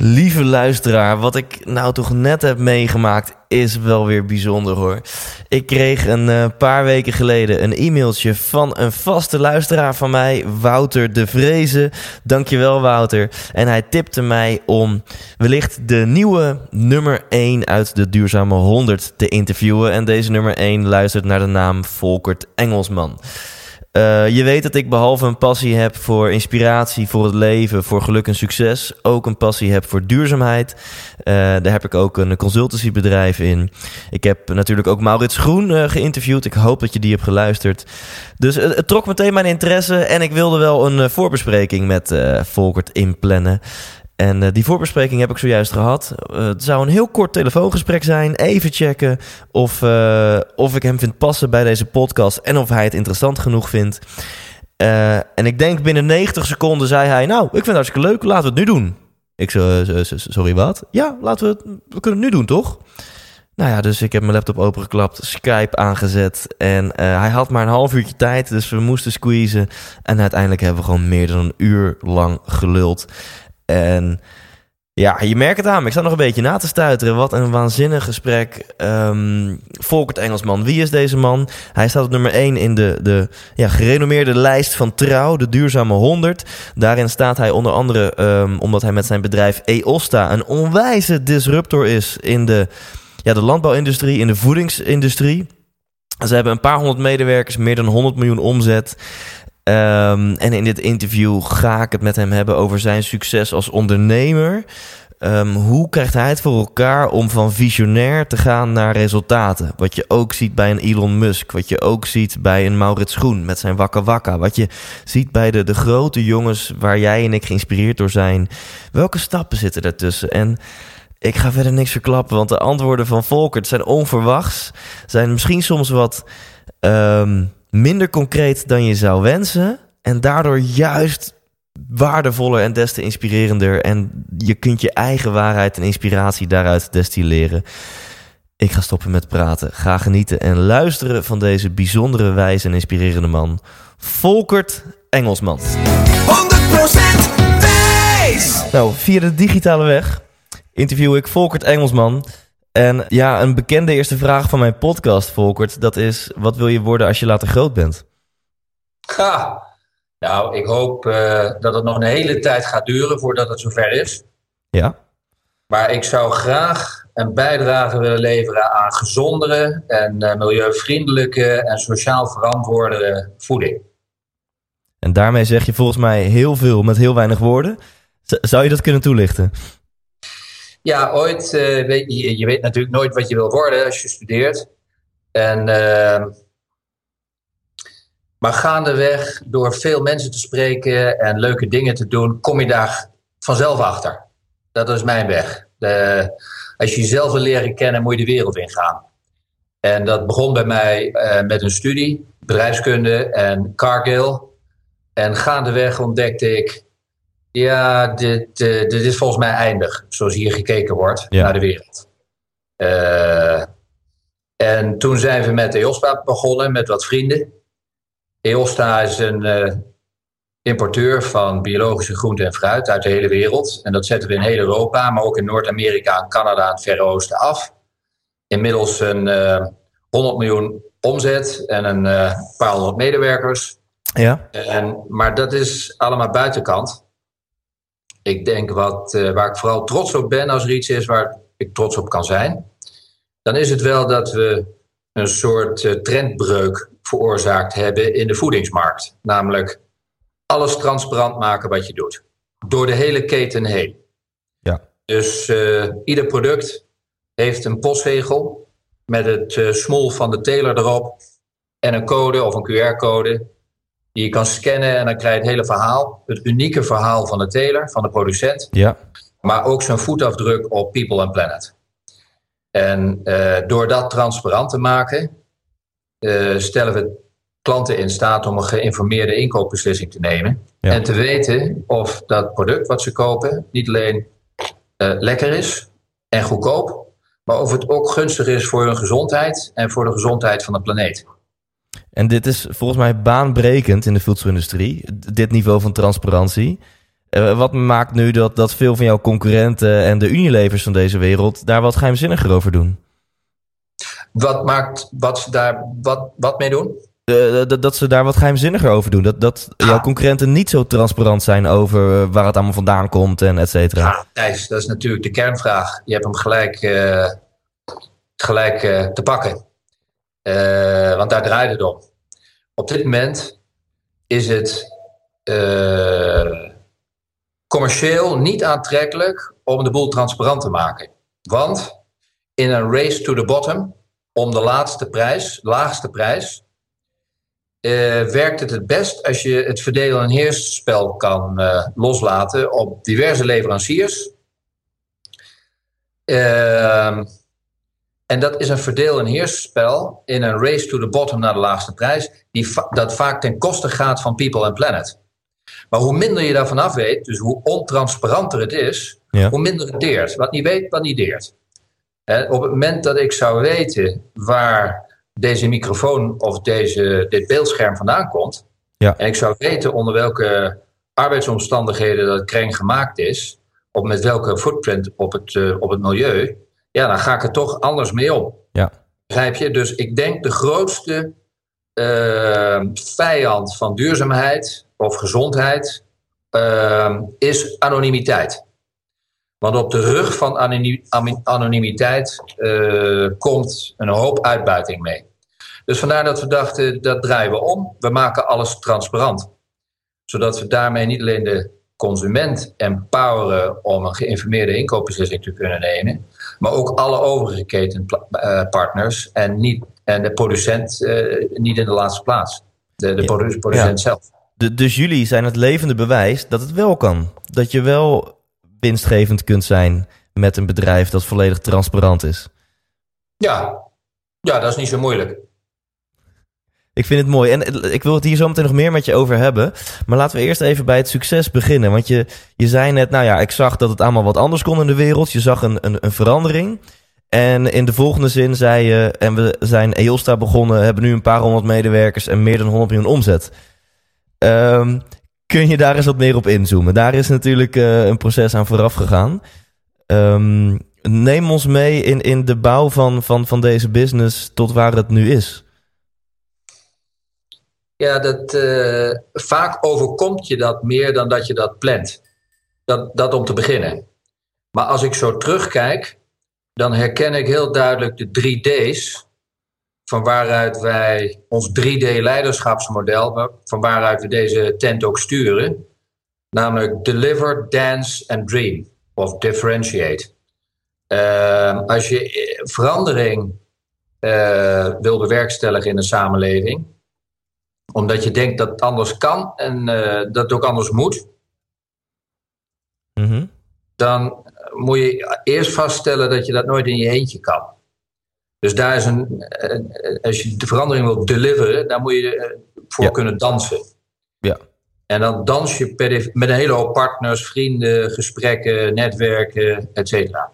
Lieve luisteraar, wat ik nou toch net heb meegemaakt is wel weer bijzonder hoor. Ik kreeg een eh, paar weken geleden een e-mailtje van een vaste luisteraar van mij, Wouter de Vrezen. Dankjewel Wouter. En hij tipte mij om wellicht de nieuwe nummer 1 uit de Duurzame 100 te interviewen. En deze nummer 1 luistert naar de naam Volkert Engelsman. Uh, je weet dat ik behalve een passie heb voor inspiratie, voor het leven, voor geluk en succes, ook een passie heb voor duurzaamheid. Uh, daar heb ik ook een consultancybedrijf in. Ik heb natuurlijk ook Maurits Groen uh, geïnterviewd. Ik hoop dat je die hebt geluisterd. Dus het trok meteen mijn interesse en ik wilde wel een voorbespreking met Volkert inplannen. En uh, die voorbespreking heb ik zojuist gehad. Uh, het zou een heel kort telefoongesprek zijn. Even checken of, uh, of ik hem vind passen bij deze podcast en of hij het interessant genoeg vindt. en ik denk binnen 90 seconden zei hij: Nou, ik vind het hartstikke leuk, laten we het nu doen. Ik zo, sorry, wat? Ja, laten we het. We kunnen het nu doen, toch? Nou ja, dus ik heb mijn laptop opengeklapt, Skype aangezet. En hij had maar een half uurtje tijd, dus we moesten squeezen. En uiteindelijk hebben we gewoon meer dan een uur lang geluld. En ja, je merkt het aan Ik sta nog een beetje na te stuiteren. Wat een waanzinnig gesprek. Um, Volkert Engelsman, wie is deze man? Hij staat op nummer 1 in de, de ja, gerenommeerde lijst van Trouw, de duurzame 100. Daarin staat hij onder andere um, omdat hij met zijn bedrijf EOSTA een onwijze disruptor is in de, ja, de landbouwindustrie, in de voedingsindustrie. Ze hebben een paar honderd medewerkers, meer dan 100 miljoen omzet. Um, en in dit interview ga ik het met hem hebben over zijn succes als ondernemer. Um, hoe krijgt hij het voor elkaar om van visionair te gaan naar resultaten? Wat je ook ziet bij een Elon Musk, wat je ook ziet bij een Maurits Groen met zijn Wakka Wakka, wat je ziet bij de, de grote jongens waar jij en ik geïnspireerd door zijn. Welke stappen zitten daartussen? En ik ga verder niks verklappen, want de antwoorden van Volkert zijn onverwachts, zijn misschien soms wat. Um, minder concreet dan je zou wensen. En daardoor juist waardevoller en des te inspirerender. En je kunt je eigen waarheid en inspiratie daaruit destilleren. Ik ga stoppen met praten. Ga genieten en luisteren van deze bijzondere wijze en inspirerende man. Volkert Engelsman. 100% wijs! Nou, via de digitale weg interview ik Volkert Engelsman. En ja, een bekende eerste vraag van mijn podcast, Volkert, dat is: wat wil je worden als je later groot bent? Ha! Nou, ik hoop uh, dat het nog een hele tijd gaat duren voordat het zover is. Ja. Maar ik zou graag een bijdrage willen leveren aan gezondere en uh, milieuvriendelijke en sociaal verantwoorde voeding. En daarmee zeg je volgens mij heel veel met heel weinig woorden. Z zou je dat kunnen toelichten? Ja, ooit, uh, weet je, je weet natuurlijk nooit wat je wil worden als je studeert. En, uh, maar gaandeweg, door veel mensen te spreken en leuke dingen te doen, kom je daar vanzelf achter. Dat is mijn weg. De, als je jezelf wil leren kennen, moet je de wereld ingaan. En dat begon bij mij uh, met een studie, bedrijfskunde en Cargill. En gaandeweg ontdekte ik ja, dit, dit is volgens mij eindig, zoals hier gekeken wordt naar de wereld. Uh, En toen zijn we met EOSTA begonnen, met wat vrienden. EOSTA is een uh, importeur van biologische groenten en fruit uit de hele wereld. En dat zetten we in heel Europa, maar ook in Noord-Amerika en Canada en het Verre Oosten af. Inmiddels een uh, eh, 100 miljoen omzet en een paar honderd medewerkers. Ja. En, maar dat is allemaal buitenkant. Ik denk wat, waar ik vooral trots op ben als er iets is waar ik trots op kan zijn dan is het wel dat we een soort uh, trendbreuk veroorzaakt hebben in de voedingsmarkt. Namelijk alles transparant maken wat je doet. Door de hele keten heen. Ja. Dus uh, ieder product heeft een postzegel met het uh, smol van de teler erop en een code of een QR-code die je kan scannen en dan krijg je het hele verhaal. Het unieke verhaal van de teler, van de producent. Ja. Maar ook zijn voetafdruk op People and Planet. En uh, door dat transparant te maken, uh, stellen we klanten in staat om een geïnformeerde inkoopbeslissing te nemen. Ja. En te weten of dat product wat ze kopen niet alleen uh, lekker is en goedkoop, maar of het ook gunstig is voor hun gezondheid en voor de gezondheid van de planeet. En dit is volgens mij baanbrekend in de voedselindustrie, dit niveau van transparantie. Uh, wat maakt nu dat, dat veel van jouw concurrenten en de Unilevers van deze wereld daar wat geheimzinniger over doen? Wat maakt wat ze daar wat, wat mee doen? Uh, dat, dat ze daar wat geheimzinniger over doen. Dat, dat ah. jouw concurrenten niet zo transparant zijn over waar het allemaal vandaan komt en et cetera. Ja, Thijs, dat is natuurlijk de kernvraag. Je hebt hem gelijk, uh, gelijk te pakken. Want daar draait het om. Op dit moment is het commercieel niet aantrekkelijk om de boel transparant te maken. Want in een race to the bottom, om de laatste prijs, laagste prijs, uh, werkt het het best als je het verdelen- en heersspel kan loslaten op diverse leveranciers. Uh, en dat is een verdeel- en heersspel in een race to the bottom naar de laagste prijs, die va dat vaak ten koste gaat van people and planet. Maar hoe minder je daarvan af weet, dus hoe ontransparanter het is, ja. hoe minder het deert. Wat niet weet, wat niet deert. En op het moment dat ik zou weten waar deze microfoon of deze, dit beeldscherm vandaan komt, ja. en ik zou weten onder welke arbeidsomstandigheden dat kring gemaakt is, of met welke footprint op het, uh, op het milieu, ja, dan ga ik er toch anders mee om. Ja. Begrijp je? Dus ik denk de grootste uh, vijand van duurzaamheid of gezondheid uh, is anonimiteit. Want op de rug van anonimiteit uh, komt een hoop uitbuiting mee. Dus vandaar dat we dachten, dat draaien we om. We maken alles transparant. Zodat we daarmee niet alleen de consument empoweren om een geïnformeerde inkoopbeslissing te kunnen nemen, maar ook alle overige ketenpartners en, niet, en de producent uh, niet in de laatste plaats. De, de ja. producent ja. zelf. De, dus jullie zijn het levende bewijs dat het wel kan. Dat je wel winstgevend kunt zijn met een bedrijf dat volledig transparant is. Ja, ja dat is niet zo moeilijk. Ik vind het mooi. En ik wil het hier zo meteen nog meer met je over hebben. Maar laten we eerst even bij het succes beginnen. Want je, je zei net, nou ja, ik zag dat het allemaal wat anders kon in de wereld. Je zag een, een, een verandering. En in de volgende zin zei je, en we zijn EOSTA begonnen, hebben nu een paar honderd medewerkers en meer dan 100 miljoen omzet. Um, kun je daar eens wat meer op inzoomen? Daar is natuurlijk uh, een proces aan vooraf gegaan. Um, neem ons mee in, in de bouw van, van, van deze business tot waar het nu is. Ja, dat, uh, vaak overkomt je dat meer dan dat je dat plant. Dat, dat om te beginnen. Maar als ik zo terugkijk, dan herken ik heel duidelijk de drie D's van waaruit wij ons 3D-leiderschapsmodel, van waaruit we deze tent ook sturen, namelijk deliver, dance en dream, of differentiate. Uh, als je verandering uh, wil bewerkstelligen in een samenleving, omdat je denkt dat het anders kan en uh, dat het ook anders moet, mm -hmm. dan moet je eerst vaststellen dat je dat nooit in je eentje kan. Dus daar is een, eh, als je de verandering wilt deliveren, daar moet je eh, voor ja. kunnen dansen. Ja. En dan dans je per, met een hele hoop partners, vrienden, gesprekken, netwerken, et cetera.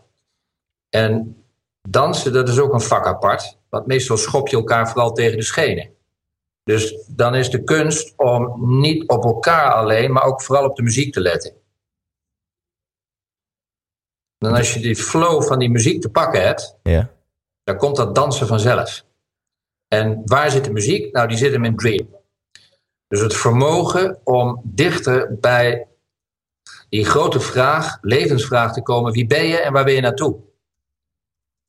En Dansen, dat is ook een vak apart. Want meestal schop je elkaar vooral tegen de schenen. Dus dan is de kunst om niet op elkaar alleen, maar ook vooral op de muziek te letten. Dan als je die flow van die muziek te pakken hebt, Ja. dan komt dat dansen vanzelf. En waar zit de muziek? Nou, die zit hem in Dream. Dus het vermogen om dichter bij die grote vraag, levensvraag te komen: wie ben je en waar ben je naartoe?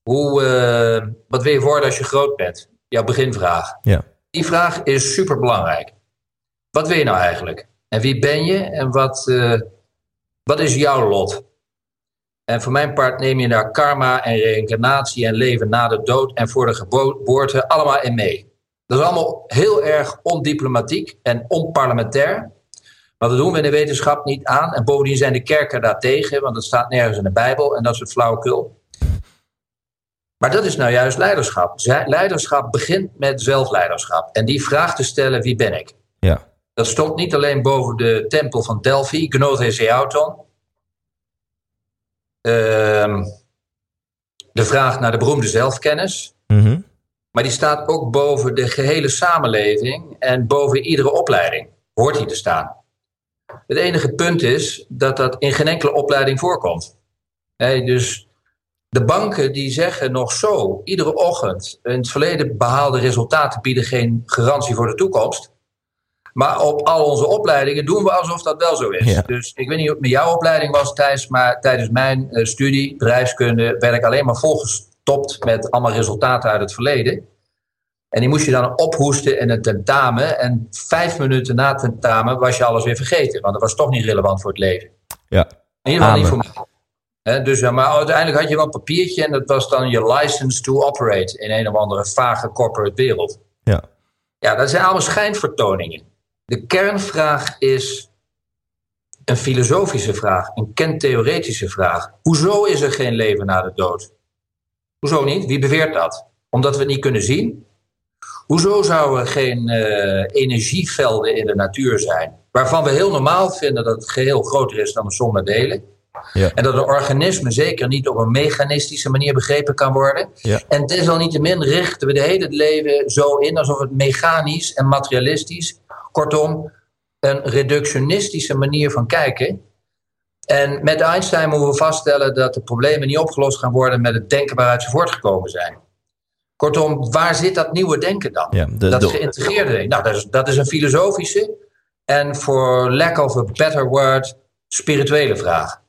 Hoe, eh, wat wil je worden als je groot bent? Jouw beginvraag. Ja. Die vraag is super belangrijk. Wat wil je nou eigenlijk? En wie ben je en wat, eh, wat is jouw lot? En voor mijn part neem je daar karma en reïncarnatie en leven na de dood en voor de geboorte allemaal in mee. Dat is allemaal heel erg ondiplomatiek en onparlementair. Maar dat doen we in de wetenschap niet aan. En bovendien zijn de kerken daar tegen, want dat staat nergens in de Bijbel en dat is het flauwekul. Maar dat is nou juist leiderschap. Zij- Leiderschap begint met zelfleiderschap. En die vraag te stellen, wie ben ik? Ja. Dat stond niet alleen boven de tempel van Delphi, Gnothe Seauton. Ehm, de vraag naar de beroemde zelfkennis. Mhm. Maar die staat ook boven de gehele samenleving en boven iedere opleiding. Hoort die te staan. Het enige punt is dat dat in geen enkele opleiding voorkomt. Hé, dus de banken die zeggen nog zo, iedere ochtend, in het verleden behaalde resultaten bieden geen garantie voor de toekomst. Maar op al onze opleidingen doen we alsof dat wel zo is. Ja. Dus ik weet niet of het met jouw opleiding was, Thijs, maar tijdens mijn eh, studie, bedrijfskunde, werd ik alleen maar volgestopt met allemaal resultaten uit het verleden. En die moest je dan ophoesten in een tentamen. En vijf minuten na het tentamen was je alles weer vergeten. Want dat was toch niet relevant voor het leven. Ja. In ieder geval niet voor mij. Dus, ja, maar uiteindelijk had je wel een papiertje en dat was dan je license to operate in een of andere vage corporate wereld. Ja. Ja, dat zijn allemaal schijnvertoningen. De kernvraag is een filosofische vraag, een kentheoretische vraag. Hoezo is er geen leven na de dood? Hoezo niet? Wie beweert dat? Omdat we het niet kunnen zien? Hoezo zouden er geen eh, energievelden in de natuur zijn? Waarvan we heel normaal vinden dat het geheel groter is dan de som delen. Ja. En dat een organisme zeker niet op een mechanistische manier begrepen kan worden. Ja. En desalniettemin richten we de hele leven zo in alsof het mechanisch en materialistisch, kortom, een reductionistische manier van kijken. En met Einstein moeten we vaststellen dat de problemen niet opgelost gaan worden met het denken waaruit ze voortgekomen zijn. Kortom, waar zit dat nieuwe denken dan? Ja, de- dat de- geïntegreerde denken. Nou, dat is, dat is een filosofische en voor lack of a better word, spirituele vraag.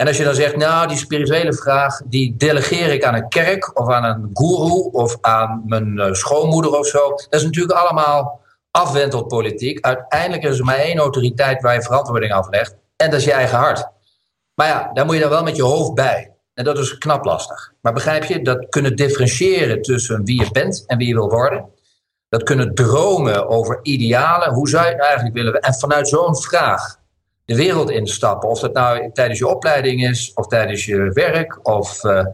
En als je dan zegt, nou, die spirituele vraag, die delegeer ik aan een kerk of aan een guru of aan mijn eh, schoonmoeder of zo. Dat is natuurlijk allemaal afwentelpolitiek. Uiteindelijk is er maar één autoriteit waar je verantwoording aflegt. En dat is je eigen hart. Maar ja, daar moet je dan wel met je hoofd bij. En dat is knap lastig. Maar begrijp je, dat kunnen differentiëren tussen wie je bent en wie je wil worden. Dat kunnen dromen over idealen. Hoe zou je het eigenlijk willen? En vanuit zo'n vraag de wereld instappen. Of dat nou tijdens je opleiding is, of tijdens je werk. Of, eh,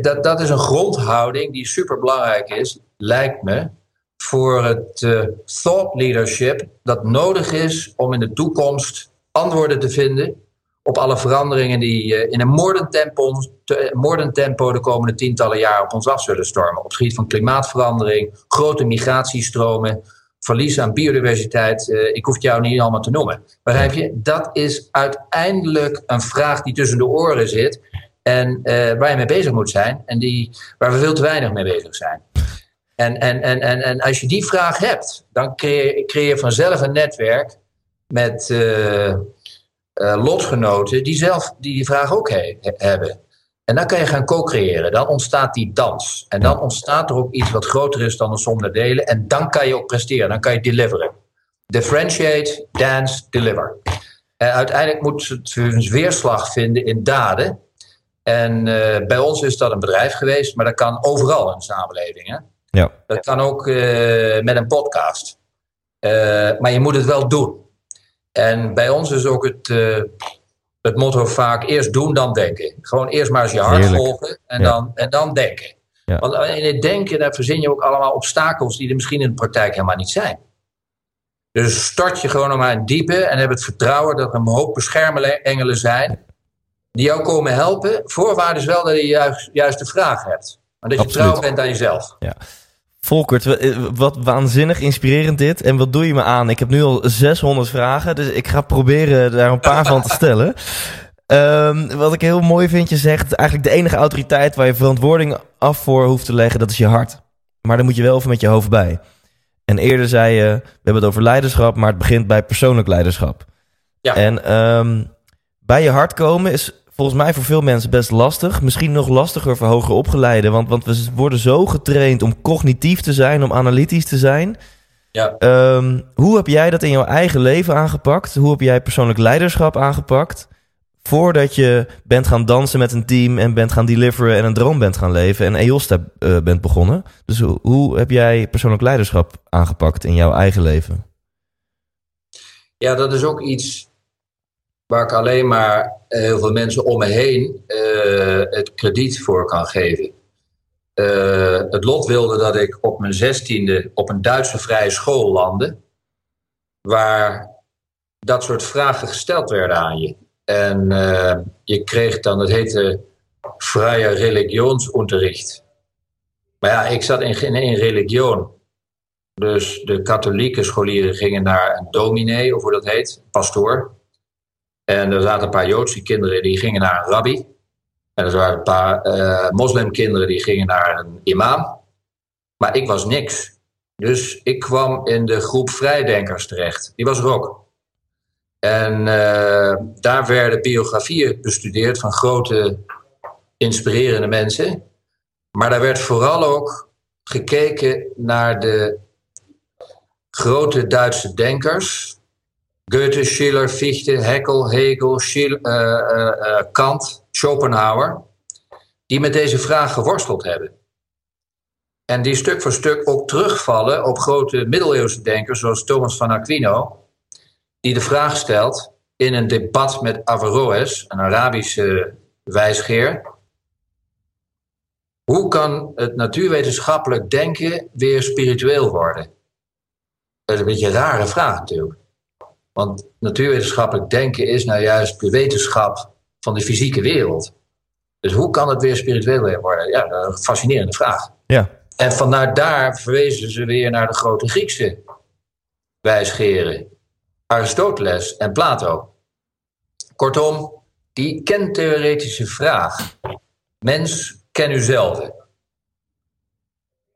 dat, dat is een grondhouding die super belangrijk is, lijkt me, voor het eh, thought leadership dat nodig is om in de toekomst antwoorden te vinden op alle veranderingen die eh, in een moordend tempo, te- tempo de komende tientallen jaren op ons af zullen stormen. Op het gebied van klimaatverandering, grote migratiestromen, verlies aan biodiversiteit. eh, ik hoef het jou niet allemaal te noemen. Begrijp je? Dat is uiteindelijk een vraag die tussen de oren zit en eh, waar je mee bezig moet zijn en die, waar we veel te weinig mee bezig zijn. En, en, en, en, en als je die vraag hebt, dan creëer, je vanzelf een netwerk met eh, lotgenoten die zelf die, vraag ook he- hebben. En dan kan je gaan co-creëren. Dan ontstaat die dans. En dan ontstaat er ook iets wat groter is dan de som der delen. En dan kan je ook presteren. Dan kan je deliveren. Differentiate, dance, deliver. En uiteindelijk moet het een weerslag vinden in daden. En eh, bij ons is dat een bedrijf geweest, maar dat kan overal in de samenleving. Hè? Ja. Dat kan ook eh, met een podcast. Eh, maar je moet het wel doen. En bij ons is ook het, het motto vaak eerst doen, dan denken. Gewoon eerst maar eens je hart Heerlijk. volgen en, Ja. dan, en dan denken. Ja. Want in het denken daar verzin je ook allemaal obstakels die er misschien in de praktijk helemaal niet zijn. Dus stort je gewoon nog maar in het diepe en heb het vertrouwen dat er een hoop beschermengelen zijn. die jou komen helpen. Voorwaarde is wel dat je juist, juist de vraag hebt. Maar dat je Absoluut. trouw bent aan jezelf. Ja. Volkert, eh, wat waanzinnig inspirerend dit. En wat doe je me aan? Ik heb nu al 600 vragen, dus ik ga proberen daar een paar van te stellen. Ehm, wat ik heel mooi vind, je zegt eigenlijk de enige autoriteit waar je verantwoording af voor hoeft te leggen, dat is je hart. Maar dan moet je wel even met je hoofd bij. En eerder zei je, we hebben het over leiderschap, maar het begint bij persoonlijk leiderschap. Ja. En ehm, bij je hart komen is volgens mij voor veel mensen best lastig. Misschien nog lastiger voor hoger opgeleiden. Want, want we worden zo getraind om cognitief te zijn, om analytisch te zijn. Ja. Ehm, hoe heb jij dat in jouw eigen leven aangepakt? Hoe heb jij persoonlijk leiderschap aangepakt? Voordat je bent gaan dansen met een team en bent gaan deliveren en een droom bent gaan leven en EOSTA eh, bent begonnen. Dus hoe, hoe heb jij persoonlijk leiderschap aangepakt in jouw eigen leven? Ja, dat is ook iets waar ik alleen maar eh, heel veel mensen om me heen eh, het krediet voor kan geven. Eh, het lot wilde dat ik op mijn zestiende op een Duitse vrije school landde, waar dat soort vragen gesteld werden aan je. En je kreeg dan, dat heette vrije religionsunterricht. Maar ja, ik zat in, in religion. Dus de katholieke scholieren gingen naar een dominee, of hoe dat heet, pastoor. En er zaten een paar Joodse kinderen die gingen naar een rabbi. En er waren een paar eh, moslimkinderen die gingen naar een imam. Maar ik was niks. Dus ik kwam in de groep vrijdenkers terecht. Die was ook. En eh, daar werden biografieën bestudeerd van grote, inspirerende mensen. Maar daar werd vooral ook gekeken naar de grote Duitse denkers. Goethe, Schiller, Fichte, Heckel, Hegel, eh, eh, eh, Kant, Schopenhauer. Die met deze vraag geworsteld hebben. En die stuk voor stuk ook terugvallen op grote middeleeuwse denkers zoals Thomas van Aquino. Die de vraag stelt in een debat met Averroes, een Arabische wijsgeer. Hoe kan het natuurwetenschappelijk denken weer spiritueel worden? Dat is een beetje een rare vraag natuurlijk. Want natuurwetenschappelijk denken is nou juist de wetenschap van de fysieke wereld. Dus hoe kan het weer spiritueel worden? Ja, een fascinerende vraag. Ja, En vanuit daar verwezen ze weer naar de grote Griekse wijsgeren. Aristoteles en Plato. Kortom, die kentheoretische vraag, mens, ken u zelf,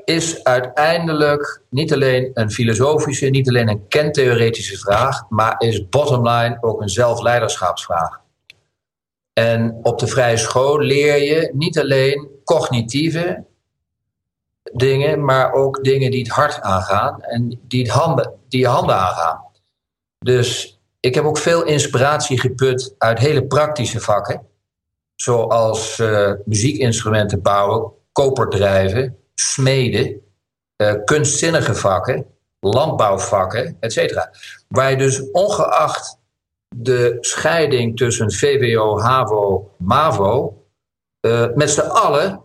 is uiteindelijk niet alleen een filosofische, niet alleen een kentheoretische vraag, maar is bottom line ook een zelfleiderschapsvraag. En op de vrije school leer je niet alleen cognitieve dingen, maar ook dingen die het hart aangaan en die, het handen, die je handen aangaan. Dus ik heb ook veel inspiratie geput uit hele praktische vakken, zoals eh, muziekinstrumenten bouwen, koperdrijven, smeden, eh, kunstzinnige vakken, landbouwvakken, etc. Waar je dus ongeacht de scheiding tussen VWO, HAVO, MAVO eh, met z'n allen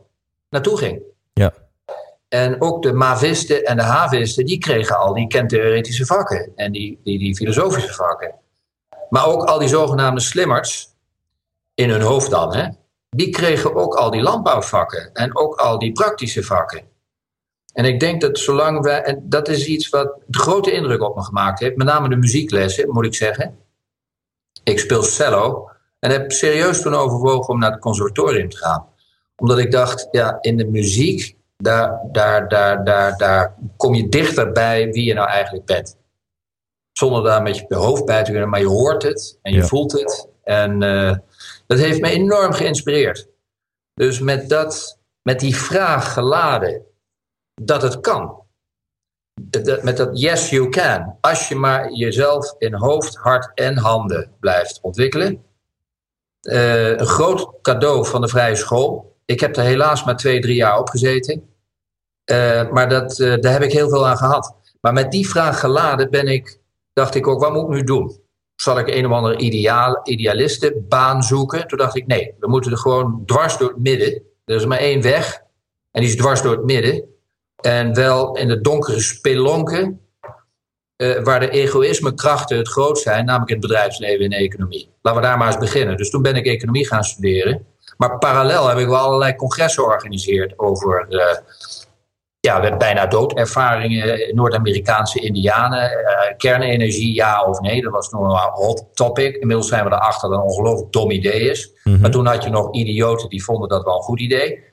naartoe ging. ja, En ook de Mavisten en de Havisten, die kregen al die kentheoretische vakken en die, die, die filosofische vakken. Maar ook al die zogenaamde slimmerts, in hun hoofd dan, hè, die kregen ook al die landbouwvakken en ook al die praktische vakken. En ik denk dat zolang wij, en dat is iets wat de grote indruk op me gemaakt heeft, met name de muzieklessen, moet ik zeggen. Ik speel cello en heb serieus toen overwogen om naar het conservatorium te gaan. Omdat ik dacht, ja, in de muziek, daar, daar, daar, daar, daar kom je dichter bij wie je nou eigenlijk bent. Zonder daar met je hoofd bij te kunnen, maar je hoort het en je Ja. voelt het. En eh, dat heeft me enorm geïnspireerd. Dus met, dat, met die vraag geladen dat het kan. Met dat yes you can. Als je maar jezelf in hoofd, hart en handen blijft ontwikkelen. Eh, een groot cadeau van de vrije school. Ik heb er helaas maar twee, drie jaar op gezeten. Eh, maar dat, eh, daar heb ik heel veel aan gehad. Maar met die vraag geladen ben ik, dacht ik ook, wat moet ik nu doen? Zal ik een of andere ideaal, idealistenbaan zoeken? Toen dacht ik, nee, we moeten er gewoon dwars door het midden. Er is maar één weg. En die is dwars door het midden. En wel in de donkere spelonken uh, waar de egoïsmekrachten het groot zijn, namelijk in het bedrijfsleven en de economie. Laten we daar maar eens beginnen. Dus toen ben ik economie gaan studeren. Maar parallel heb ik wel allerlei congressen georganiseerd over uh, ja, bijna doodervaringen, Noord-Amerikaanse indianen, uh, kernenergie, ja of nee. Dat was nog een hot topic. Inmiddels zijn we erachter dat het een ongelooflijk dom idee is. Mm -hmm. Maar toen had je nog idioten die vonden dat wel een goed idee.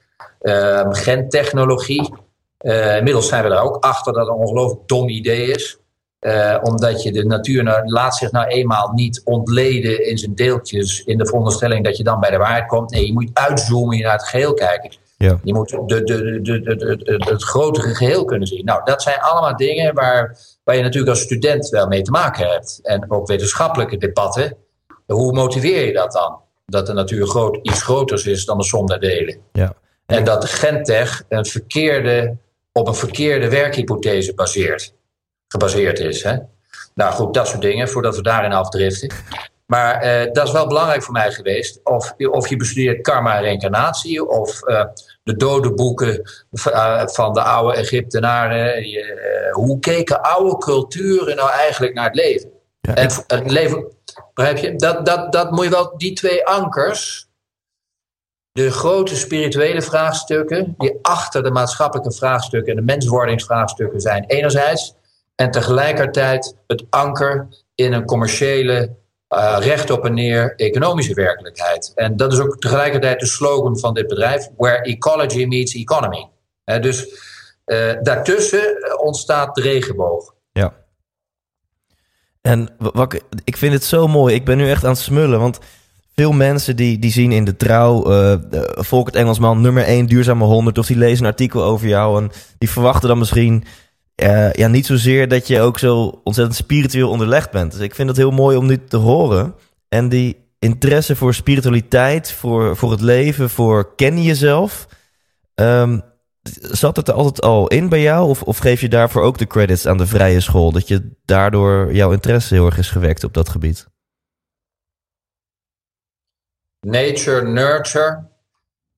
Uh, gentechnologie. Uh, inmiddels zijn we er ook achter dat het een ongelooflijk dom idee is. Omdat je de natuur nou, laat zich nou eenmaal niet ontleden in zijn deeltjes. in de veronderstelling dat je dan bij de waarheid komt. Nee, je moet uitzoomen, je naar het geheel kijken. Ja. Je moet de, de, de, de, het grotere geheel kunnen zien. Nou, dat zijn allemaal dingen waar, waar je natuurlijk als student wel mee te maken hebt. En ook wetenschappelijke debatten. Hoe motiveer je dat dan? Dat de natuur groot, iets groters is dan de som der delen. Ja. En dat Gentech een verkeerde, op een verkeerde werkhypothese baseert, gebaseerd is. Hè? Nou goed, dat soort dingen, voordat we daarin afdriften. Maar uh, dat is wel belangrijk voor mij geweest. Of, of je bestudeert karma en reïncarnatie, of uh, de dode boeken uh, van de oude Egyptenaren. hoe keken oude culturen nou eigenlijk naar het leven? Ja, en het leven, begrijp je? Dat, dat, dat moet je wel, die twee ankers, de grote spirituele vraagstukken, die achter de maatschappelijke vraagstukken en de menswordingsvraagstukken zijn, enerzijds. En tegelijkertijd het anker in een commerciële, uh, recht op en neer economische werkelijkheid. En dat is ook tegelijkertijd de slogan van dit bedrijf: Where ecology meets economy. Dus uh, daartussen ontstaat de regenboog. Ja. En wat, ik vind het zo mooi. Ik ben nu echt aan het smullen, want veel mensen die, die zien in de trouw uh, Volkert Engelsman nummer 1 duurzame 100 of die lezen een artikel over jou en die verwachten dan misschien uh, ja, niet zozeer dat je ook zo ontzettend spiritueel onderlegd bent. Dus ik vind het heel mooi om dit te horen. En die interesse voor spiritualiteit, voor, voor het leven, voor ken jezelf. Um, zat het er altijd al in bij jou? Of, of geef je daarvoor ook de credits aan de vrije school? Dat je daardoor jouw interesse heel erg is gewekt op dat gebied? Nature, nurture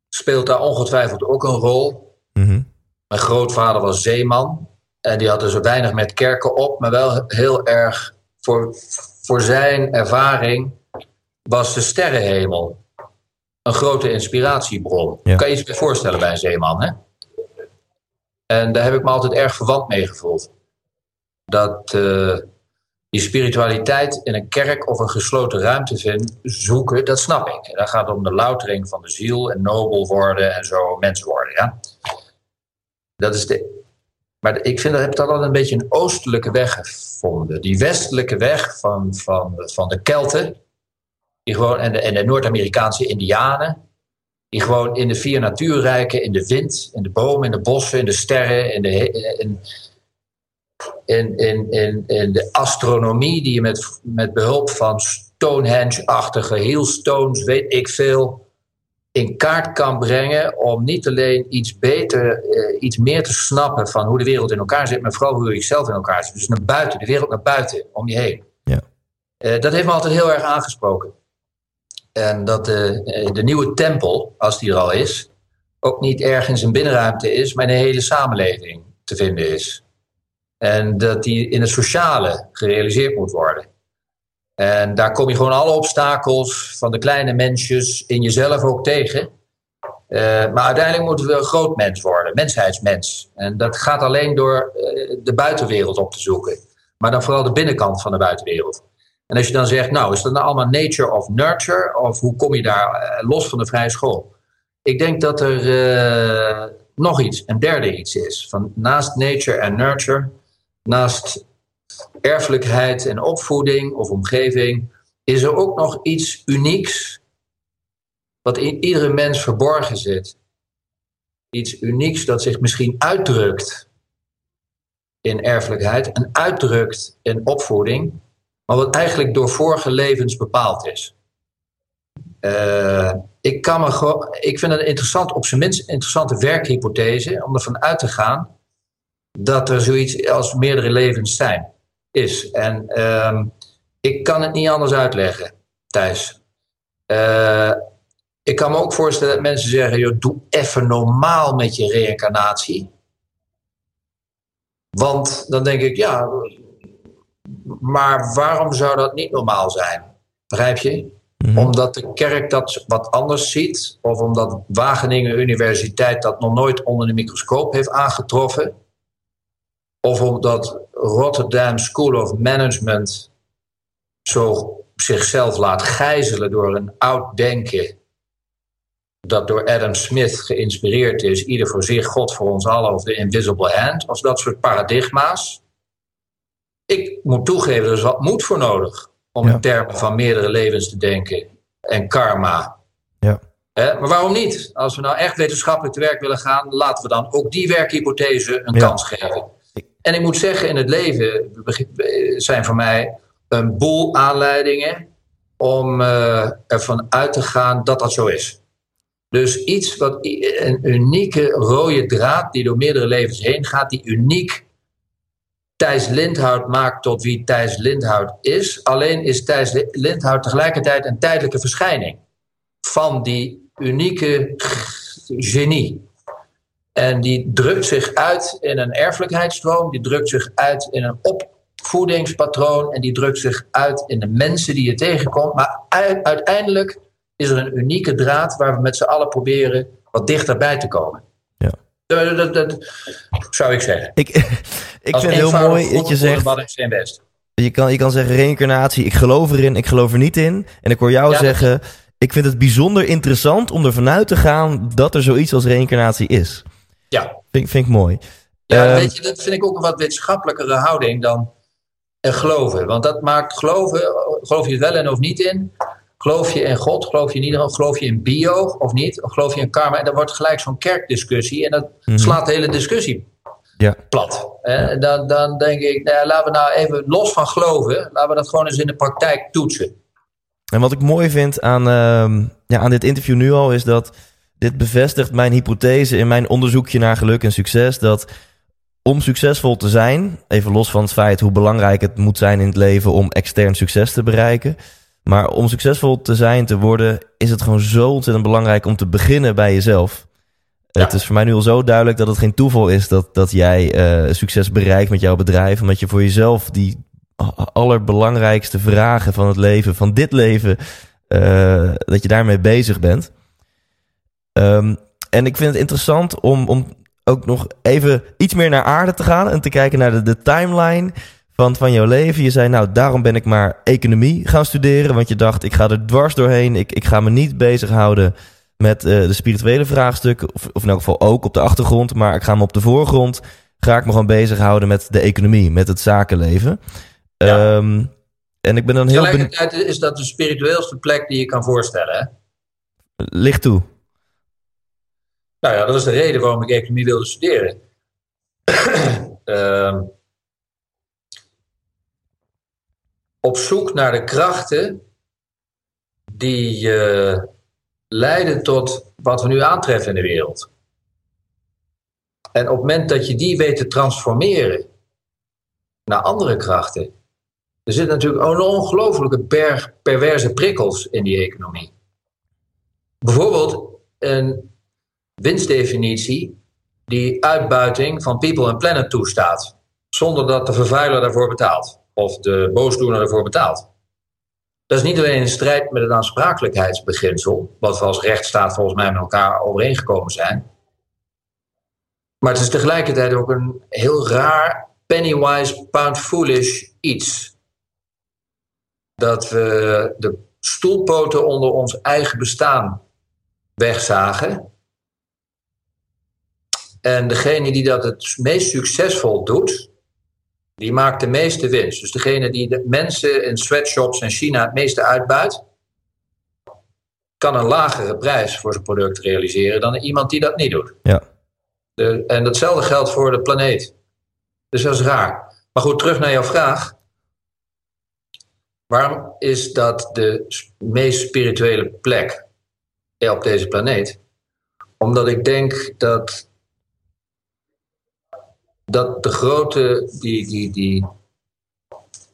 speelt daar ongetwijfeld ook een rol. Mm -hmm. Mijn grootvader was zeeman. En die had dus weinig met kerken op, maar wel heel erg voor, voor zijn ervaring was de sterrenhemel een grote inspiratiebron. Ja. Kan je je voorstellen bij een zeeman, hè? En daar heb ik me altijd erg verwant mee gevoeld. Dat uh, die spiritualiteit in een kerk of een gesloten ruimte vind, zoeken, dat snap ik. En dan gaat om de loutering van de ziel en nobel worden en zo mens worden. Ja? Dat is de maar ik vind dat heb dat altijd een beetje een oostelijke weg gevonden. Die westelijke weg van, van, van de Kelten die gewoon, en de, de Noord-Amerikaanse Indianen. Die gewoon in de vier natuurrijken, in de wind, in de bomen, in de bossen, in de sterren, in de, in, in, in, in, in de astronomie, die je met, met behulp van Stonehenge-achtige heelstones, weet ik veel, in kaart kan brengen om niet alleen iets beter, uh, iets meer te snappen van hoe de wereld in elkaar zit, maar vooral hoe je zelf in elkaar zit. Dus naar buiten, de wereld naar buiten, om je heen. Ja. Uh, dat heeft me altijd heel erg aangesproken. En dat de, de nieuwe tempel, als die er al is, ook niet ergens een binnenruimte is, maar in de hele samenleving te vinden is. En dat die in het sociale gerealiseerd moet worden. En daar kom je gewoon alle obstakels van de kleine mensjes in jezelf ook tegen. Uh, maar uiteindelijk moeten we een groot mens worden, mensheidsmens. En dat gaat alleen door uh, de buitenwereld op te zoeken. Maar dan vooral de binnenkant van de buitenwereld. En als je dan zegt, nou, is dat nou allemaal nature of nurture? Of hoe kom je daar uh, los van de vrije school? Ik denk dat er nog iets, een derde iets is. Van naast nature en nurture, naast erfelijkheid en opvoeding of omgeving, is er ook nog iets unieks wat in iedere mens verborgen zit. Iets unieks dat zich misschien uitdrukt in erfelijkheid en uitdrukt in opvoeding, maar wat eigenlijk door vorige levens bepaald is. Uh, ik, kan ik vind het interessant, op zijn minst interessante werkhypothese om ervan uit te gaan dat er zoiets als meerdere levens zijn is. En uh, ik kan het niet anders uitleggen, Thijs. Uh, ik kan me ook voorstellen dat mensen zeggen: joh, doe even normaal met je reïncarnatie. Want dan denk ik, ja, maar waarom zou dat niet normaal zijn? Begrijp je? Mhm. Omdat de kerk dat wat anders ziet, of omdat Wageningen Universiteit dat nog nooit onder de microscoop heeft aangetroffen, of omdat Rotterdam School of Management zo zichzelf laat gijzelen door een oud denken dat door Adam Smith geïnspireerd is, ieder voor zich, God voor ons allen of de invisible hand, als dat soort paradigma's. Ik moet toegeven, er is wat moed voor nodig om Ja. in termen van meerdere levens te denken en karma. Ja. Hè, maar waarom niet? Als we nou echt wetenschappelijk te werk willen gaan, laten we dan ook die werkhypothese een Ja. kans geven. En ik moet zeggen, in het leven zijn voor mij een boel aanleidingen om eh, ervan uit te gaan dat dat zo is. Dus iets wat een unieke rode draad die door meerdere levens heen gaat, die uniek Thijs Lindhout maakt tot wie Thijs Lindhout is. Alleen is Thijs Li- Lindhout tegelijkertijd een tijdelijke verschijning van die unieke genie. En die drukt zich uit in een erfelijkheidsstroom, die drukt zich uit in een opvoedingspatroon en die drukt zich uit in de mensen die je tegenkomt. Maar uiteindelijk is er een unieke draad waar we met z'n allen proberen wat dichterbij te komen. Ja. Dat, dat, dat zou ik zeggen. Ik, ik Als vind het heel mooi dat je zegt, je kan, je kan zeggen reïncarnatie, ik geloof erin, ik geloof er niet in. En ik hoor jou Ja, zeggen, ik vind het bijzonder interessant om ervan uit te gaan dat er zoiets als reïncarnatie is. Ja, Vind, vind ik mooi. ja Ehm, weet je, dat vind ik ook een wat wetenschappelijkere houding dan eh, geloven. Want dat maakt geloven, geloof je wel in of niet in? Geloof je in God? Geloof je in Geloof je in bio of niet? Of geloof je in karma? En dan wordt gelijk zo'n kerkdiscussie. En dat Mhm. slaat de hele discussie Ja. plat. En dan, dan denk ik, nou ja, laten we nou even los van geloven. Laten we dat gewoon eens in de praktijk toetsen. En wat ik mooi vind aan, ehm, ja, aan dit interview nu al is dat dit bevestigt mijn hypothese in mijn onderzoekje naar geluk en succes. Dat om succesvol te zijn, even los van het feit hoe belangrijk het moet zijn in het leven om extern succes te bereiken. Maar om succesvol te zijn, te worden, is het gewoon zo ontzettend belangrijk om te beginnen bij jezelf. Ja. Het is voor mij nu al zo duidelijk dat het geen toeval is dat, dat jij eh, succes bereikt met jouw bedrijf. Omdat je voor jezelf die allerbelangrijkste vragen van het leven, van dit leven, eh, dat je daarmee bezig bent. Ehm, en ik vind het interessant om, om ook nog even iets meer naar aarde te gaan en te kijken naar de, de timeline van, van jouw leven. Je zei, nou, daarom ben ik maar economie gaan studeren, want je dacht, ik ga er dwars doorheen. Ik, ik ga me niet bezighouden met eh, de spirituele vraagstukken, of, of in elk geval ook op de achtergrond, maar ik ga me op de voorgrond, ga ik me gewoon bezighouden met de economie, met het zakenleven. Ja. Ehm, en ik ben dan heel. Tegelijkertijd is dat de spiritueelste plek die je kan voorstellen. Hè? Licht toe. Nou ja, dat is de reden waarom ik economie wilde studeren. Ehm, op zoek naar de krachten die eh, leiden tot wat we nu aantreffen in de wereld. En op het moment dat je die weet te transformeren naar andere krachten, er zit natuurlijk een ongelofelijke berg perverse prikkels in die economie. Bijvoorbeeld een winstdefinitie die uitbuiting van people en planet toestaat, zonder dat de vervuiler daarvoor betaalt of de boosdoener ervoor betaalt. Dat is niet alleen in strijd met het aansprakelijkheidsbeginsel, wat we als rechtsstaat volgens mij met elkaar overeengekomen zijn, maar het is tegelijkertijd ook een heel raar pennywise pound foolish iets. Dat we de stoelpoten onder ons eigen bestaan wegzagen en degene die dat het meest succesvol doet, die maakt de meeste winst. Dus degene die de mensen in sweatshops in China het meeste uitbuit, kan een lagere prijs voor zijn product realiseren dan iemand die dat niet doet. Ja. De, en datzelfde geldt voor de planeet. Dus dat is raar. Maar goed, terug naar jouw vraag. Waarom is dat de meest spirituele plek op deze planeet? Omdat ik denk dat dat de grote, die, die, die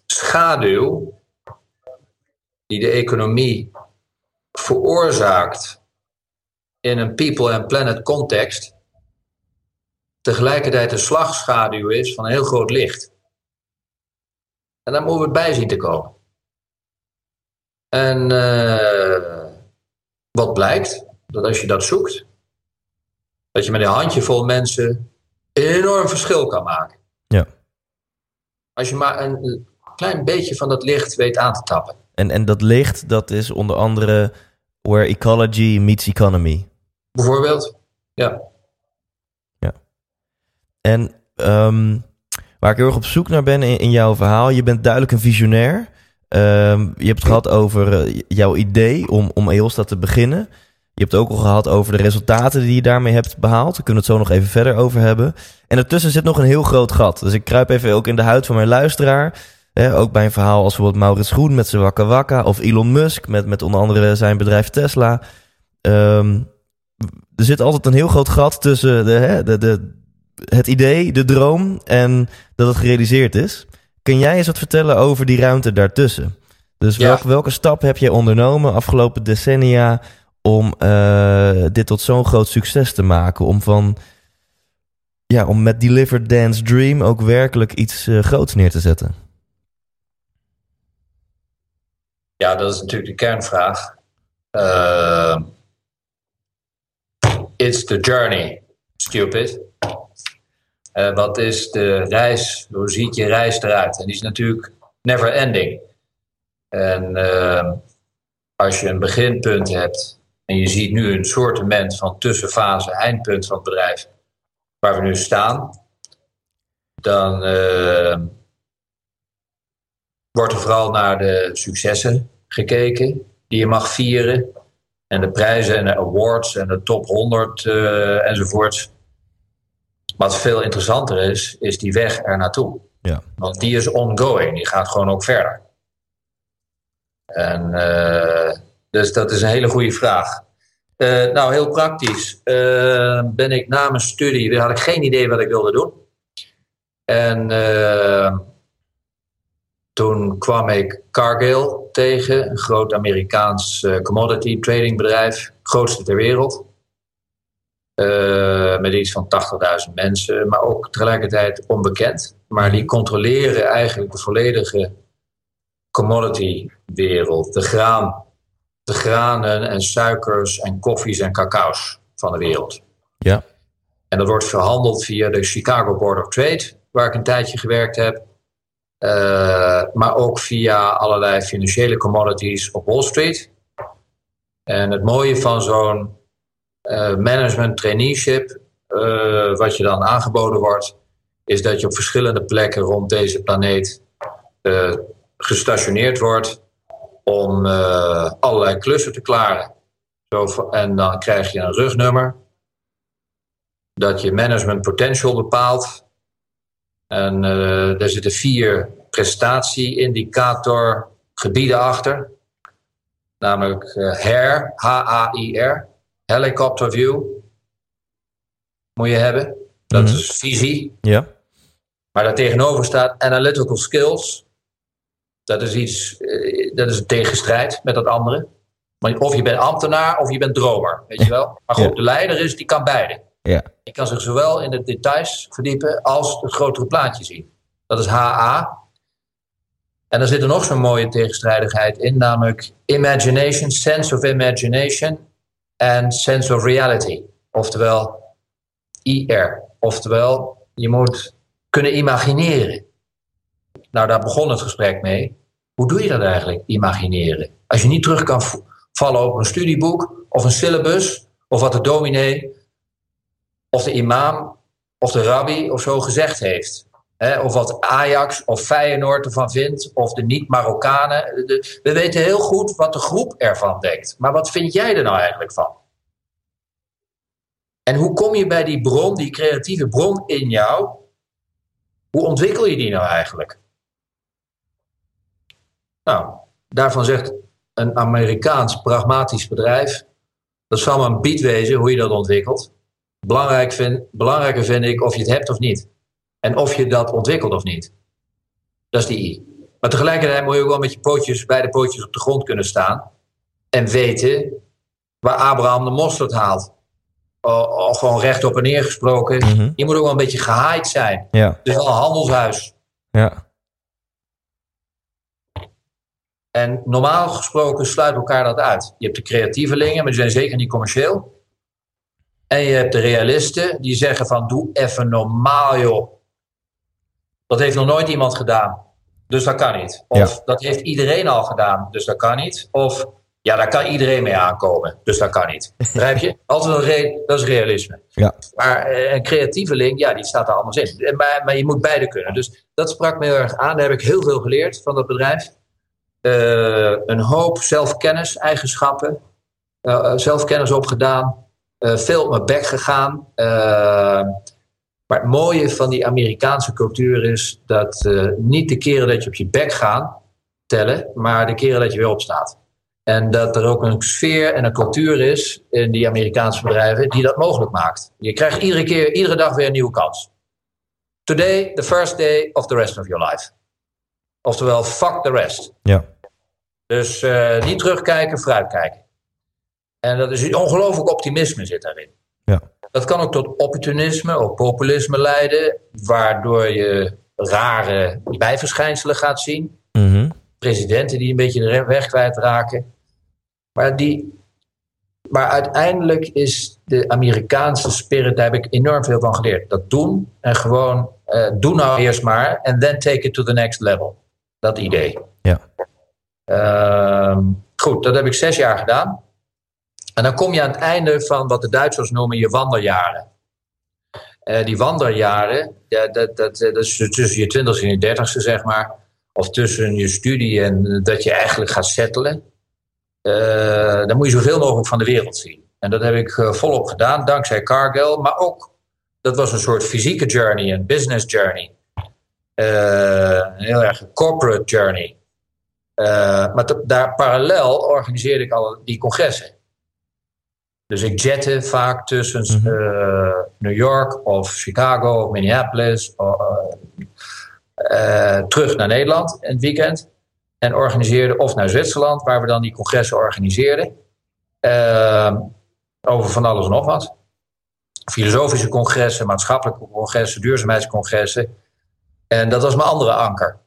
schaduw die de economie veroorzaakt in een people and planet context, tegelijkertijd een slagschaduw is van een heel groot licht. En daar moeten we bij zien te komen. En uh, wat blijkt? Dat als je dat zoekt, dat je met een handjevol mensen enorm verschil kan maken. Ja. Als je maar een klein beetje van dat licht weet aan te tappen. En, en dat licht, dat is onder andere where ecology meets economy. Bijvoorbeeld, ja. Ja. En um, waar ik heel erg op zoek naar ben in, in jouw verhaal, je bent duidelijk een visionair. Um, je hebt het gehad over uh, jouw idee om, om EOSTA te beginnen. Je hebt het ook al gehad over de resultaten die je daarmee hebt behaald. Daar kunnen we het zo nog even verder over hebben. En ertussen zit nog een heel groot gat. Dus ik kruip even ook in de huid van mijn luisteraar. ook bij een verhaal als bijvoorbeeld Maurits Groen met zijn Wakka Wakka. Of Elon Musk met, met onder andere zijn bedrijf Tesla. Um, er zit altijd een heel groot gat tussen de, hè, de, de, het idee, de droom en dat het gerealiseerd is. Kun jij eens wat vertellen over die ruimte daartussen? Dus welk, welke stap heb jij ondernomen afgelopen decennia om uh, dit tot zo'n groot succes te maken? Om van ja, om met Deliver Dance Dream ook werkelijk iets uh, groots neer te zetten? Ja, dat is natuurlijk de kernvraag. Uh, it's the journey, stupid. Wat is de reis? Hoe ziet je reis eruit? En die is natuurlijk never ending. En als je een beginpunt hebt en je ziet nu een soortement van tussenfase, eindpunt van het bedrijf, waar we nu staan, dan uh, wordt er vooral naar de successen gekeken die je mag vieren. En de prijzen en de awards en de top 100 uh, enzovoort. Wat veel interessanter is, is die weg er naartoe. Ja. Want die is ongoing, die gaat gewoon ook verder. En uh, dus dat is een hele goede vraag. Uh, nou, heel praktisch. Uh, ben ik na mijn studie, had ik geen idee wat ik wilde doen. En toen kwam ik Cargill tegen, een groot Amerikaans commodity trading bedrijf, grootste ter wereld. Met iets van 80.000 mensen, maar ook tegelijkertijd onbekend. Maar die controleren eigenlijk de volledige commodity wereld. De, graan, de granen en suikers en koffies en cacao's van de wereld. Ja. En dat wordt verhandeld via de Chicago Board of Trade, waar ik een tijdje gewerkt heb. Uh, maar ook via allerlei financiële commodities op Wall Street. En het mooie van zo'n uh, management traineeship, uh, wat je dan aangeboden wordt, is dat je op verschillende plekken rond deze planeet gestationeerd wordt om allerlei klussen te klaren. Zo, en dan krijg je een rugnummer dat je management potential bepaalt en uh, er zitten vier prestatie-indicator gebieden achter. Namelijk uh, HAIR, H-A-I-R, Helicopter View. Moet je hebben. Dat mm -hmm. is visie. Ja. Maar daartegenover staat Analytical Skills. Dat is iets, uh, dat is een tegenstrijd met dat andere. Maar of je bent ambtenaar of je bent dromer, weet je wel. Maar goed, de leider is, die kan beide. Ja. Ik kan zich zowel in de details verdiepen als het grotere plaatje zien. Dat is HA. En dan zit er nog zo'n mooie tegenstrijdigheid in, namelijk imagination, sense of imagination en sense of reality. Oftewel IR. Oftewel, je moet kunnen imagineren. Nou, daar begon het gesprek mee. Hoe doe je dat eigenlijk, imagineren? Als je niet terug kan vallen op een studieboek of een syllabus of wat de dominee of de imam of de rabbi of zo gezegd heeft. Of wat Ajax of Feyenoord ervan vindt, of de niet-Marokkanen. We weten heel goed wat de groep ervan denkt. Maar wat vind jij er nou eigenlijk van? En hoe kom je bij die bron, die creatieve bron in jou? Hoe ontwikkel je die nou eigenlijk? Nou, daarvan zegt een Amerikaans pragmatisch bedrijf: dat zal maar een bied wezen hoe je dat ontwikkelt. Belangrijk vind, belangrijker vind ik of je het hebt of niet. En of je dat ontwikkelt of niet. Dat is die I. Maar tegelijkertijd moet je ook wel met je pootjes, beide pootjes op de grond kunnen staan. En weten waar Abraham de mosterd haalt. Of gewoon rechtop en neer gesproken. Mm -hmm. Je moet ook wel een beetje gehaaid zijn. Ja. Dus wel een handelshuis. Ja. En normaal gesproken sluit elkaar dat uit. Je hebt de creatievelingen, maar die zijn zeker niet commercieel. En je hebt de realisten die zeggen van doe even normaal joh. Dat heeft nog nooit iemand gedaan. Dus dat kan niet. Of Ja. dat heeft iedereen al gedaan. Dus dat kan niet. Of ja, daar kan iedereen mee aankomen. Dus dat kan niet. Begrijp je? Altijd een re- dat is realisme. Ja. Maar eh, een creatieveling, ja, die staat er anders in. Maar, maar je moet beide kunnen. Dus dat sprak me heel erg aan. Daar heb ik heel veel geleerd van dat bedrijf. Eh, een hoop zelfkennis, eigenschappen. eh, zelfkennis opgedaan. eh, veel op mijn bek gegaan. Maar het mooie van die Amerikaanse cultuur is dat niet de keren dat je op je bek gaat tellen, maar de keren dat je weer opstaat. En dat er ook een sfeer en een cultuur is in die Amerikaanse bedrijven die dat mogelijk maakt. Je krijgt iedere keer, iedere dag weer een nieuwe kans. Today, the first day of the rest of your life. Oftewel, fuck the rest. Ja. Dus eh, niet terugkijken, vooruitkijken. En dat is ongelooflijk optimisme zit daarin. Ja. Dat kan ook tot opportunisme of populisme leiden, waardoor je rare bijverschijnselen gaat zien. Mhm. Presidenten die een beetje de weg kwijtraken. Maar, die, maar uiteindelijk is de Amerikaanse spirit, daar heb ik enorm veel van geleerd. Dat doen en gewoon, eh, doe nou eerst maar en then take it to the next level. Dat idee. Ja. Ehm, goed, dat heb ik zes jaar gedaan. En dan kom je aan het einde van wat de Duitsers noemen je wanderjaren. Eh, die wanderjaren, ja, dat, dat, dat is tussen je twintigste en je dertigste, zeg maar. Of tussen je studie en eh, dat je eigenlijk gaat settelen. Eh, dan moet je zoveel mogelijk van de wereld zien. En dat heb ik eh, volop gedaan, dankzij Cargill. Maar ook, dat was een soort fysieke journey, een business journey. Eh, een heel erg corporate journey. Eh, maar te- daar parallel organiseerde ik al die congressen. Dus ik jette vaak tussen Mhm. eh, New York of Chicago of Minneapolis eh, eh, terug naar Nederland in het weekend. En organiseerde of naar Zwitserland, waar we dan die congressen organiseerden. eh, over van alles en nog wat. Filosofische congressen, maatschappelijke congressen, duurzaamheidscongressen. En dat was mijn andere anker.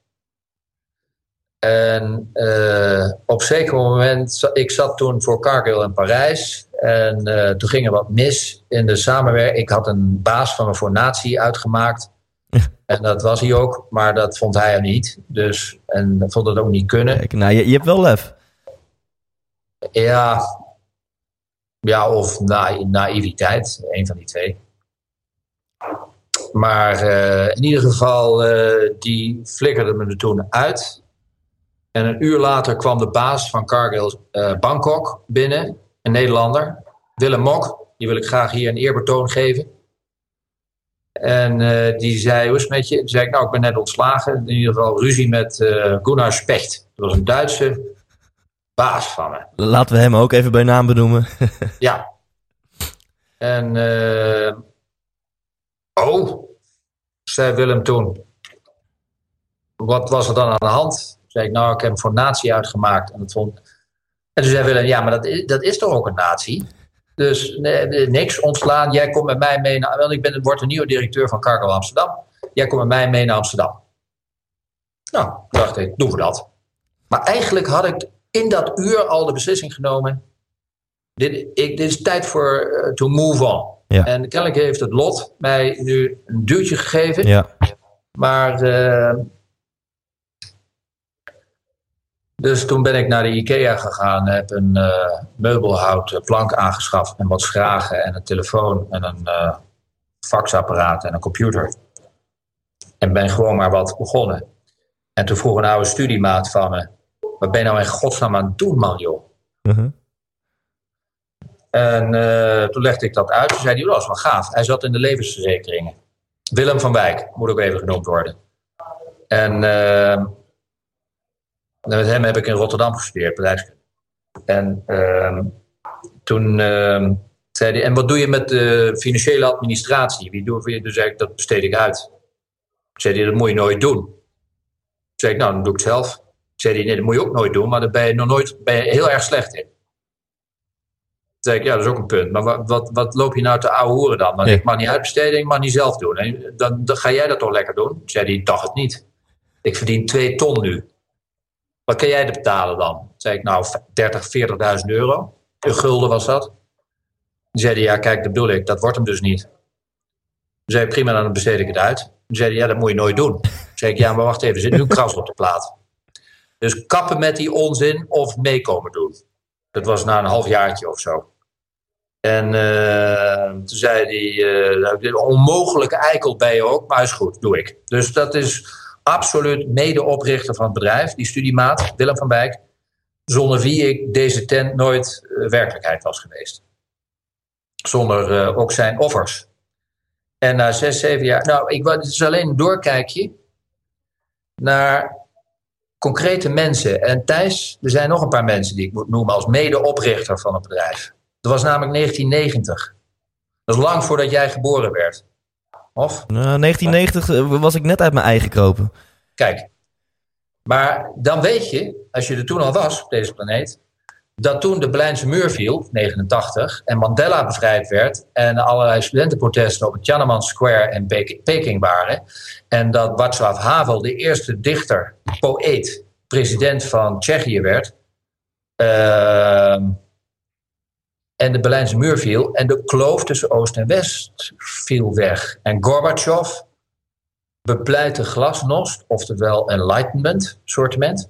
En eh, op zeker moment, ik zat toen voor Cargill in Parijs. En eh, toen ging er wat mis in de samenwerking. Ik had een baas van me voor natie uitgemaakt. En dat was hij ook, maar dat vond hij er niet. Dus, en vond het ook niet kunnen. Kijk, nou, je, je hebt wel lef. Ja, ja of na, naïviteit, een van die twee. Maar eh, in ieder geval, eh, die flikkerde me er toen uit. En een uur later kwam de baas van Cargill eh, Bangkok binnen, een Nederlander, Willem Mok. Die wil ik graag hier een eerbetoon geven. En die zei, hoe is het met je? Toen zei ik, nou, ik ben net ontslagen. In ieder geval ruzie met eh Gunnar Specht. Dat was een Duitse baas van me. Laten we hem ook even bij naam benoemen. Ja. En, oh, zei Willem toen. Wat was er dan aan de hand? Zei ik, nou, ik heb hem voor natie uitgemaakt. En, dat vond... en toen zei Willem, ja, maar dat is, dat is toch ook een natie? Dus nee, niks, ontslaan. Jij komt met mij mee naar... Want ik ben, word de nieuwe directeur van Cargo Amsterdam. Jij komt met mij mee naar Amsterdam. Nou, dacht ik, doen we dat. Maar eigenlijk had ik in dat uur al de beslissing genomen dit, ik, dit is tijd voor eh, to move on. Ja. En kennelijk heeft het lot mij nu een duwtje gegeven. Ja. Maar. eh, dus toen ben ik naar de IKEA gegaan, heb een eh, meubelhouten plank aangeschaft en wat schragen en een telefoon en een eh, faxapparaat en een computer. En ben gewoon maar wat begonnen. En toen vroeg een oude studiemaat van me: Wat ben je nou in godsnaam aan het doen, man, joh? Mhm. En eh, toen legde ik dat uit. Toen zei hij, "Oh, dat is wel gaaf. Hij zat in de levensverzekeringen. Willem van Wijk, moet ook even genoemd worden. En eh, met hem heb ik in Rotterdam gestudeerd, bedrijfskunde. En ehm, toen ehm, zei hij, en wat doe je met de financiële administratie? Wie doe je? Dus zei ik, dat besteed ik uit. Toen zei hij, dat moet je nooit doen. Toen zei ik, nou, dan doe ik het zelf. Toen zei hij, nee, dat moet je ook nooit doen, maar daar ben je nog nooit ben je heel erg slecht in. Zei ik, ja, dat is ook een punt. Maar wat, wat, wat loop je nou te ouwe hoeren dan? Want Ja. ik mag niet uitbesteden, ik mag niet zelf doen. En dan, dan ga jij dat toch lekker doen? Toen zei hij, dacht het niet. Ik verdien twee ton nu. Wat kan jij er betalen dan? Zei ik, nou, 30, 40.000 euro. Een gulden was dat. Toen zei hij, ja, kijk, dat bedoel ik. Dat wordt hem dus niet. Toen zei ik, prima, dan besteed ik het uit. Toen zei hij, ja, dat moet je nooit doen. Toen zei ik, ja, maar wacht even, er zit nu een kras op de plaat. Dus kappen met die onzin of meekomen doen. Dat was na een half jaartje of zo. En uh, toen zei hij, uh, onmogelijke eikel ben je ook, maar is goed, doe ik. Dus dat is absoluut medeoprichter van het bedrijf, die studiemaat, Willem van Bijk, zonder wie ik deze tent nooit uh, werkelijkheid was geweest. Zonder ook zijn offers. En na zes, zeven jaar, nou, ik, het is alleen een doorkijkje naar concrete mensen. En Thijs, er zijn nog een paar mensen die ik moet noemen als medeoprichter van het bedrijf. Dat was namelijk 1990. Dat is lang voordat jij geboren werd. Of? Nou, 1990 was ik net uit mijn eigen kropen. Kijk, maar dan weet je, als je er toen al was op deze planeet, dat toen de Berlijnse muur viel, 89, en Mandela bevrijd werd en allerlei studentenprotesten op het Tiananmen Square in Peking waren, en dat Václav Havel de eerste dichter, poëet, president van Tsjechië werd, uh, en de Berlijnse muur viel en de kloof tussen Oost en West viel weg. En Gorbachev bepleitte glasnost, oftewel enlightenment, soortement.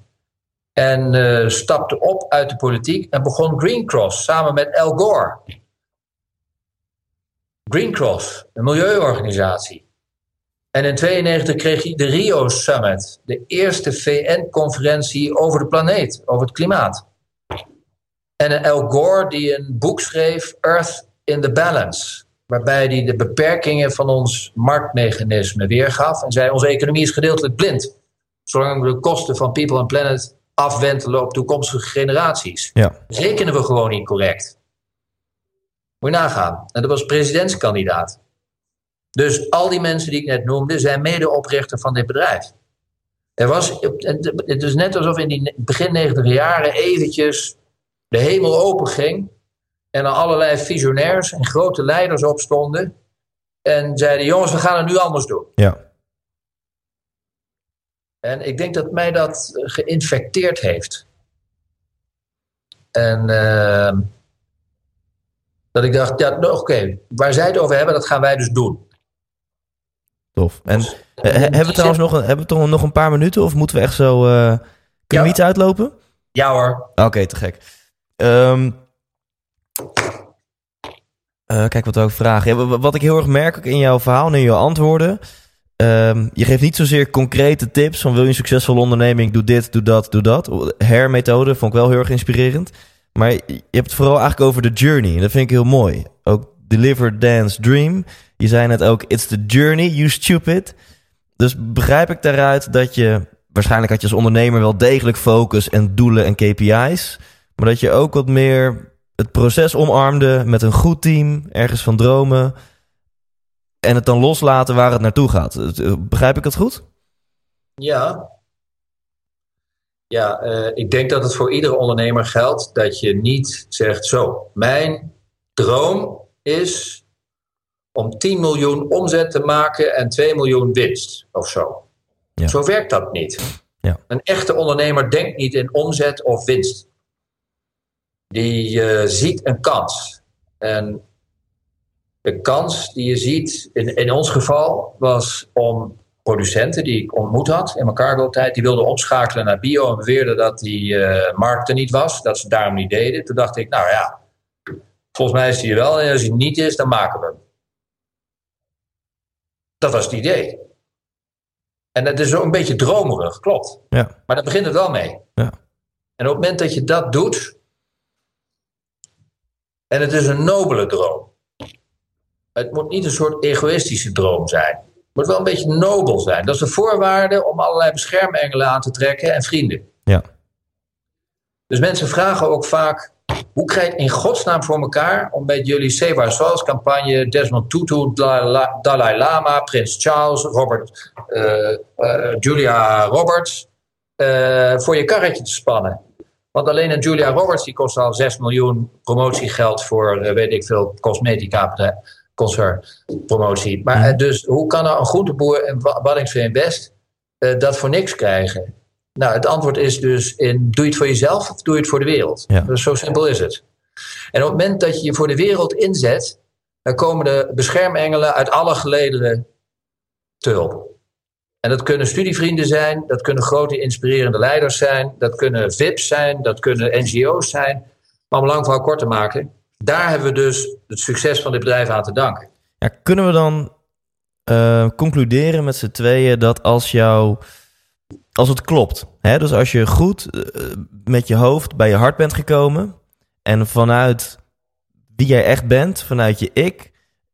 En uh, stapte op uit de politiek en begon Green Cross samen met Al Gore. Green Cross, een milieuorganisatie. En in 1992 kreeg hij de Rio Summit, de eerste VN-conferentie over de planeet, over het klimaat. En Al Gore die een boek schreef, Earth in the Balance. Waarbij hij de beperkingen van ons marktmechanisme weergaf. En zei, onze economie is gedeeltelijk blind. Zolang we de kosten van people and planet afwentelen op toekomstige generaties. Ja. Rekenen we gewoon niet correct. Moet je nagaan. En dat was presidentskandidaat. Dus al die mensen die ik net noemde, zijn medeoprichter van dit bedrijf. Er was, het is net alsof in die begin 90 jaren eventjes de hemel open ging en er allerlei visionairs en grote leiders opstonden en zeiden: Jongens, we gaan het nu anders doen. Ja. En ik denk dat mij dat geïnfecteerd heeft. En uh, dat ik dacht: ja, nou, oké, waar zij het over hebben, dat gaan wij dus doen. Tof. En dus, uh, hebben we trouwens nog een, hebben we toch nog een paar minuten of moeten we echt zo. Uh, kunnen ja. we iets uitlopen? Ja hoor. Oké, okay, te gek. Um, uh, kijk, wat ik vragen? Wat ik heel erg merk ook in jouw verhaal en in jouw antwoorden. Um, je geeft niet zozeer concrete tips van wil je een succesvolle onderneming, doe dit, doe dat, doe dat. Hair-methode vond ik wel heel erg inspirerend. Maar je hebt het vooral eigenlijk over de journey. Dat vind ik heel mooi. Ook deliver, dance, dream. Je zei net ook, it's the journey, you stupid. Dus begrijp ik daaruit dat je... Waarschijnlijk had je als ondernemer wel degelijk focus en doelen en KPI's. Maar dat je ook wat meer het proces omarmde met een goed team, ergens van dromen. En het dan loslaten waar het naartoe gaat. Eh, begrijp ik het goed? Ja. Ja, uh, ik denk dat het voor iedere ondernemer geldt dat je niet zegt: Zo, mijn droom is om 10 miljoen omzet te maken en 2 miljoen winst of zo. Ja. Zo werkt dat niet. Ja. Een echte ondernemer denkt niet in omzet of winst die uh, ziet een kans. En de kans die je ziet, in, in ons geval, was om producenten die ik ontmoet had in mijn cargo-tijd, die wilden opschakelen naar bio en beweerden dat die uh, markt er niet was, dat ze daarom niet deden. Toen dacht ik, nou ja, volgens mij is die er wel en als hij niet is, dan maken we hem. Dat was het idee. En dat is ook een beetje dromerig, klopt. Ja. Maar daar begint het wel mee. Ja. En op het moment dat je dat doet, en het is een nobele droom. Het moet niet een soort egoïstische droom zijn. Het moet wel een beetje nobel zijn. Dat is de voorwaarde om allerlei beschermengelen aan te trekken en vrienden. Ja. Dus mensen vragen ook vaak: hoe krijg je in godsnaam voor elkaar om bij jullie Save Our campagne Desmond Tutu, Dalai Lama, Prins Charles, Robert, uh, uh, Julia Roberts uh, voor je karretje te spannen? Want alleen een Julia Roberts die kost al 6 miljoen promotiegeld voor, uh, weet ik veel, cosmetica concern promotie. Maar uh, dus hoe kan nou een groenteboer in Waddingsveen West uh, dat voor niks krijgen? Nou, het antwoord is dus in doe je het voor jezelf of doe je het voor de wereld? Ja. Dus zo simpel is het. En op het moment dat je je voor de wereld inzet, dan komen de beschermengelen uit alle gelederen te hulp. En dat kunnen studievrienden zijn, dat kunnen grote inspirerende leiders zijn, dat kunnen VIP's zijn, dat kunnen NGO's zijn. Maar om lang verhaal kort te maken, daar hebben we dus het succes van dit bedrijf aan te danken. Ja, kunnen we dan eh, concluderen met z'n tweeën dat als jou, als het klopt, hè, dus als je goed eh, met je hoofd bij je hart bent gekomen en vanuit wie jij echt bent, vanuit je ik,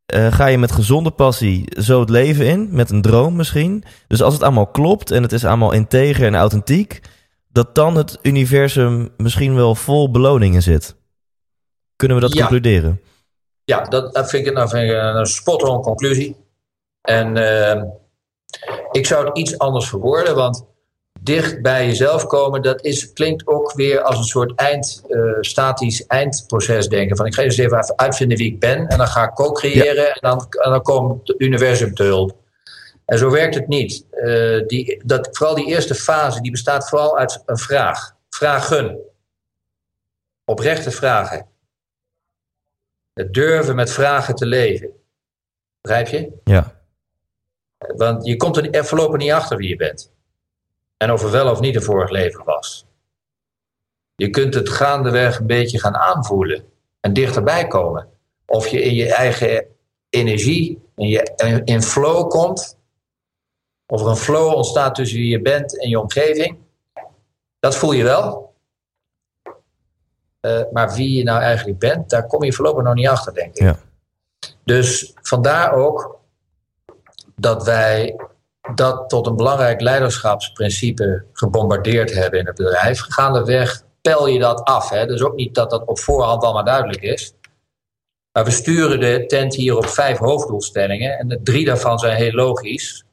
eh, ga je met gezonde passie zo het leven in, met een droom misschien. Dus als het allemaal klopt en het is allemaal integer en authentiek, dat dan het universum misschien wel vol beloningen zit. Kunnen we dat Ja. concluderen? Ja, dat, dat vind ik, dat vind ik een spot-on conclusie. En eh, ik zou het iets anders verwoorden, want dicht bij jezelf komen, dat is, klinkt ook weer als een soort eind, eh, statisch eindproces denken. Van ik ga eens even uitvinden wie ik ben en dan ga ik co-creëren en, dan, en dan komt het universum te hulp. En zo werkt het niet. Eh, die, dat, vooral die eerste fase, die bestaat vooral uit een vraag. Vragen. Oprechte vragen. Het durven met vragen te leven. Begrijp je? Ja. Want je komt er voorlopig niet achter wie je bent. En of er wel of niet een vorig leven was. Je kunt het gaandeweg een beetje gaan aanvoelen. En dichterbij komen. Of je in je eigen energie, in, je, in flow komt. Of er een flow ontstaat tussen wie je bent en je omgeving. Dat voel je wel. Eh, maar wie je nou eigenlijk bent, daar kom je voorlopig nog niet achter, denk ik. Ja. Dus vandaar ook dat wij dat tot een belangrijk leiderschapsprincipe gebombardeerd hebben in het bedrijf. Gaandeweg pel je dat af. Hè? Dus ook niet dat dat op voorhand allemaal duidelijk is. Maar we sturen de tent hier op vijf hoofddoelstellingen. En de drie daarvan zijn heel logisch.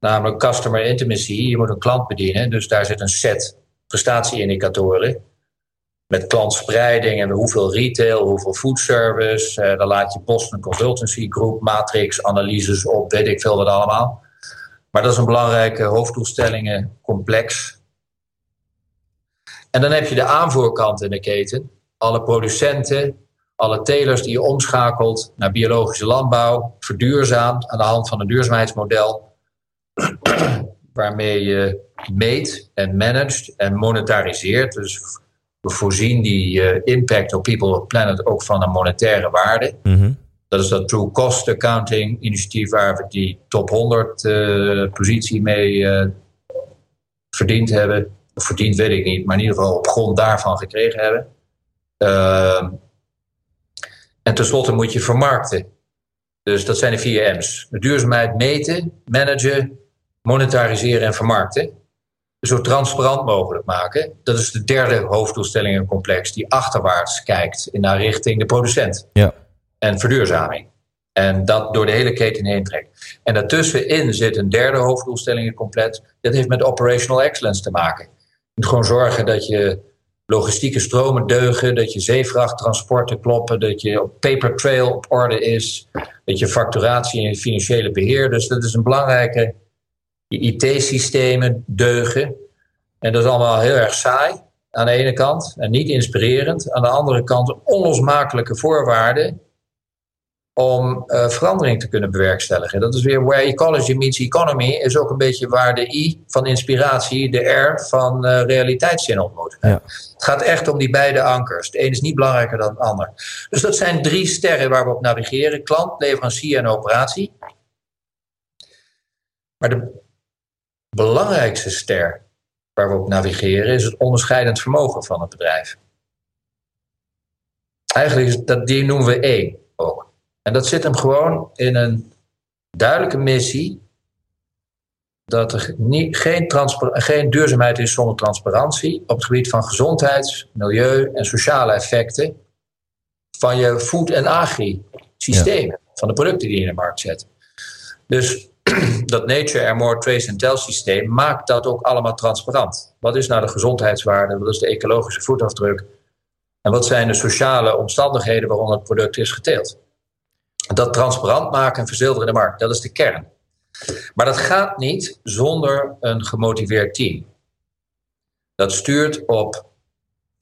Namelijk customer intimacy. Je moet een klant bedienen. Dus daar zit een set prestatieindicatoren. Met klantspreiding en hoeveel retail, hoeveel foodservice. Eh, dan laat je Boston Consultancy Group, matrix, analyses op, weet ik veel wat allemaal. Maar dat is een belangrijke hoofddoelstellingencomplex. En dan heb je de aanvoerkant in de keten. Alle producenten, alle telers die je omschakelt naar biologische landbouw, verduurzaamt aan de hand van een duurzaamheidsmodel. waarmee je meet en managt en monetariseert. Dus we voorzien die uh, impact op people planet ook van een monetaire waarde. Mm. Dat is dat True Cost Accounting initiatief waar we die top 100 uh, positie mee uh, verdiend hebben. Of verdiend weet ik niet, maar in ieder geval op grond daarvan gekregen hebben. Uh, en tenslotte moet je vermarkten. Dus dat zijn de vier M's. Duurzaamheid meten, managen, monetariseren en vermarkten. Zo transparant mogelijk maken. Dat is de derde hoofddoelstellingencomplex die achterwaarts kijkt naar richting de producent. Ja. En verduurzaming. En dat door de hele keten heen trekt. En daartussenin zit een derde hoofddoelstellingencomplex. Dat heeft met operational excellence te maken. Je moet gewoon zorgen dat je logistieke stromen deugen, dat je zeevrachttransporten kloppen, dat je paper trail op orde is, dat je facturatie en financiële beheer. Dus dat is een belangrijke. Je IT-systemen deugen. En dat is allemaal heel erg saai aan de ene kant en niet inspirerend. Aan de andere kant onlosmakelijke voorwaarden om uh, verandering te kunnen bewerkstelligen. Dat is weer where ecology meets economy, is ook een beetje waar de I van inspiratie, de R van uh, realiteitszin ontmoet. Ja. Het gaat echt om die beide ankers. De een is niet belangrijker dan het ander. Dus dat zijn drie sterren waar we op navigeren: klant, leverancier en operatie. Maar de belangrijkste ster waar we op navigeren is het onderscheidend vermogen van het bedrijf. Eigenlijk is dat, die noemen we E ook. En dat zit hem gewoon in een duidelijke missie. Dat er niet, geen, geen duurzaamheid is zonder transparantie op het gebied van gezondheids-, milieu- en sociale effecten van je food- en agri-systemen, ja. van de producten die je in de markt zet. Dus dat Nature and More Trace and Tell systeem maakt dat ook allemaal transparant. Wat is nou de gezondheidswaarde? Wat is de ecologische voetafdruk? En wat zijn de sociale omstandigheden waaronder het product is geteeld? Dat transparant maken en verzilveren de markt, dat is de kern. Maar dat gaat niet zonder een gemotiveerd team. Dat stuurt op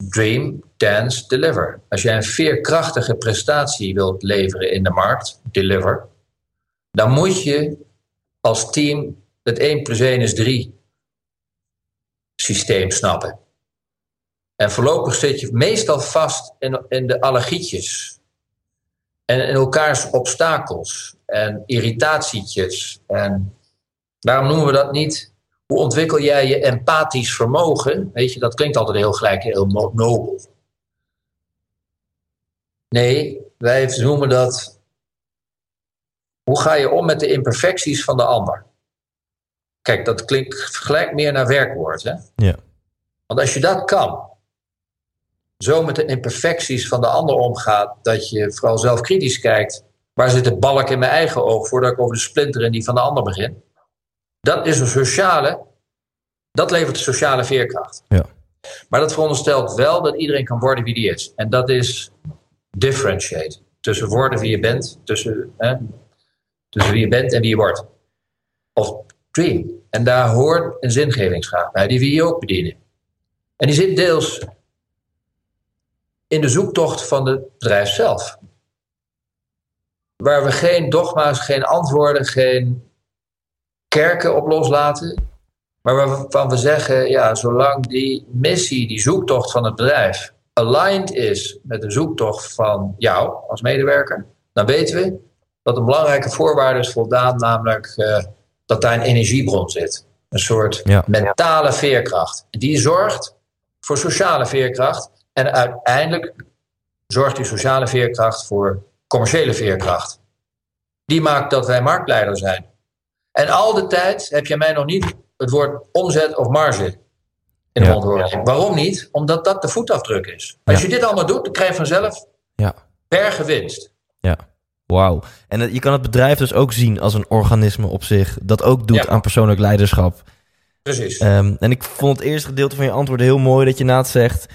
Dream, Dance, Deliver. Als jij een veerkrachtige prestatie wilt leveren in de markt, deliver, dan moet je als team het 1 plus 1 is 3 systeem snappen. En voorlopig zit je meestal vast in, in de allergietjes. En in elkaars obstakels en irritatietjes. En daarom noemen we dat niet. Hoe ontwikkel jij je empathisch vermogen? Weet je, dat klinkt altijd heel gelijk, heel nobel. Nee, wij noemen dat. Hoe ga je om met de imperfecties van de ander? Kijk, dat klinkt gelijk meer naar werkwoord. Hè? Ja. Want als je dat kan, zo met de imperfecties van de ander omgaat, dat je vooral zelf kritisch kijkt. Waar zit de balk in mijn eigen oog voordat ik over de splinter in die van de ander begin? Dat is een sociale, dat levert de sociale veerkracht. Ja. Maar dat veronderstelt wel dat iedereen kan worden wie die is. En dat is differentiate. Tussen worden wie je bent, tussen, hè, tussen wie je bent en wie je wordt. Of dream. En daar hoort een zingevingsvraag bij, die we hier ook bedienen. En die zit deels in de zoektocht van het bedrijf zelf. Waar we geen dogma's, geen antwoorden, geen kerken op loslaten. Maar waarvan we zeggen, ja, zolang die missie, die zoektocht van het bedrijf aligned is met de zoektocht van jou als medewerker, dan weten we dat een belangrijke voorwaarde is voldaan, namelijk uh, dat daar een energiebron zit. Een soort Ja. mentale veerkracht. Die zorgt voor sociale veerkracht en uiteindelijk zorgt die sociale veerkracht voor commerciële veerkracht. Die maakt dat wij marktleider zijn. En al de tijd heb je mij nog niet het woord omzet of marge in de Ja. mond horen. Waarom niet? Omdat dat de voetafdruk is. Als Ja. je dit allemaal doet, dan krijg je vanzelf Ja. bergen winst. Ja. Wauw. En het- je kan het bedrijf dus ook zien als een organisme op zich. Dat ook doet Ja. aan persoonlijk leiderschap. Precies. Ehm, en ik vond het eerste gedeelte van je antwoord heel mooi. Dat je na het zegt.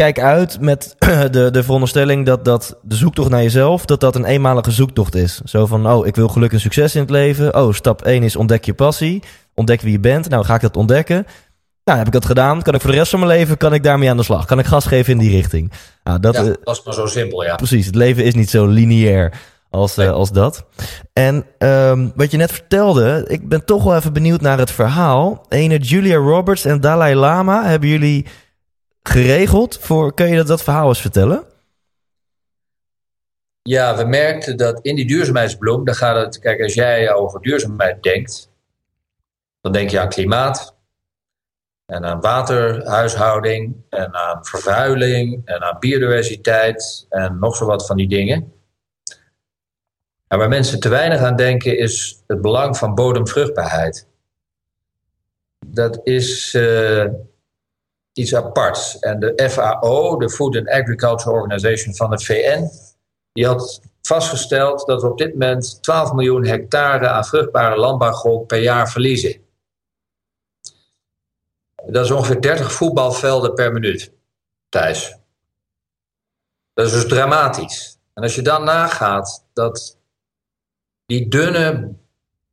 Kijk uit met de, de veronderstelling dat, dat de zoektocht naar jezelf. Dat dat een eenmalige zoektocht is. Zo van, oh, ik wil geluk en succes in het leven. Oh, stap 1 is ontdek je passie. Ontdek wie je bent. Nou, ga ik dat ontdekken. Nou, heb ik dat gedaan? Kan ik voor de rest van mijn leven kan ik daarmee aan de slag? Kan ik gas geven in die richting? Nou, dat, ja, eh, dat is maar zo simpel, ja. Precies, het leven is niet zo lineair als, eh, als dat. En ehm, wat je net vertelde, ik ben toch wel even benieuwd naar het verhaal. Ene Julia Roberts en Dalai Lama hebben jullie geregeld voor. Kun je dat, dat verhaal eens vertellen? Ja, we merkten dat in die duurzaamheidsbloem, dan gaat het, kijk, als jij over duurzaamheid denkt, dan denk je aan klimaat en aan waterhuishouding en aan vervuiling en aan biodiversiteit en nog zo wat van die dingen. En waar mensen te weinig aan denken is het belang van bodemvruchtbaarheid. Dat is eh, iets aparts. En de FAO, de Food and Agriculture Organization van de VN, die had vastgesteld dat we op dit moment 12 miljoen hectare aan vruchtbare landbouwgrond per jaar verliezen. Dat is ongeveer 30 voetbalvelden per minuut, Thijs. Dat is dus dramatisch. En als je dan nagaat dat die dunne,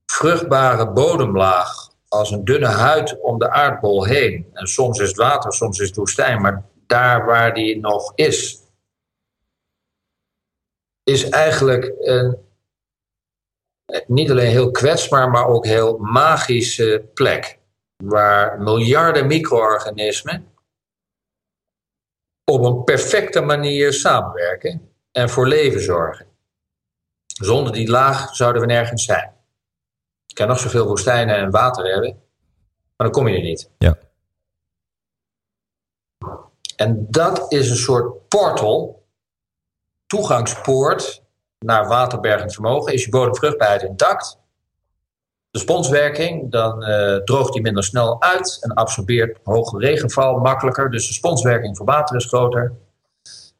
vruchtbare bodemlaag als een dunne huid om de aardbol heen, en soms is het water, soms is het woestijn, maar daar waar die nog is, is eigenlijk een niet alleen heel kwetsbaar, maar ook heel magische plek. Waar miljarden micro-organismen op een perfecte manier samenwerken en voor leven zorgen. Zonder die laag zouden we nergens zijn. Kan nog zoveel woestijnen en water hebben, maar dan kom je er niet. Ja. En dat is een soort portal, toegangspoort naar waterbergend vermogen. Is je bodemvruchtbaarheid intact? De sponswerking, dan eh, droogt die minder snel uit en absorbeert hoge regenval makkelijker. Dus de sponswerking voor water is groter.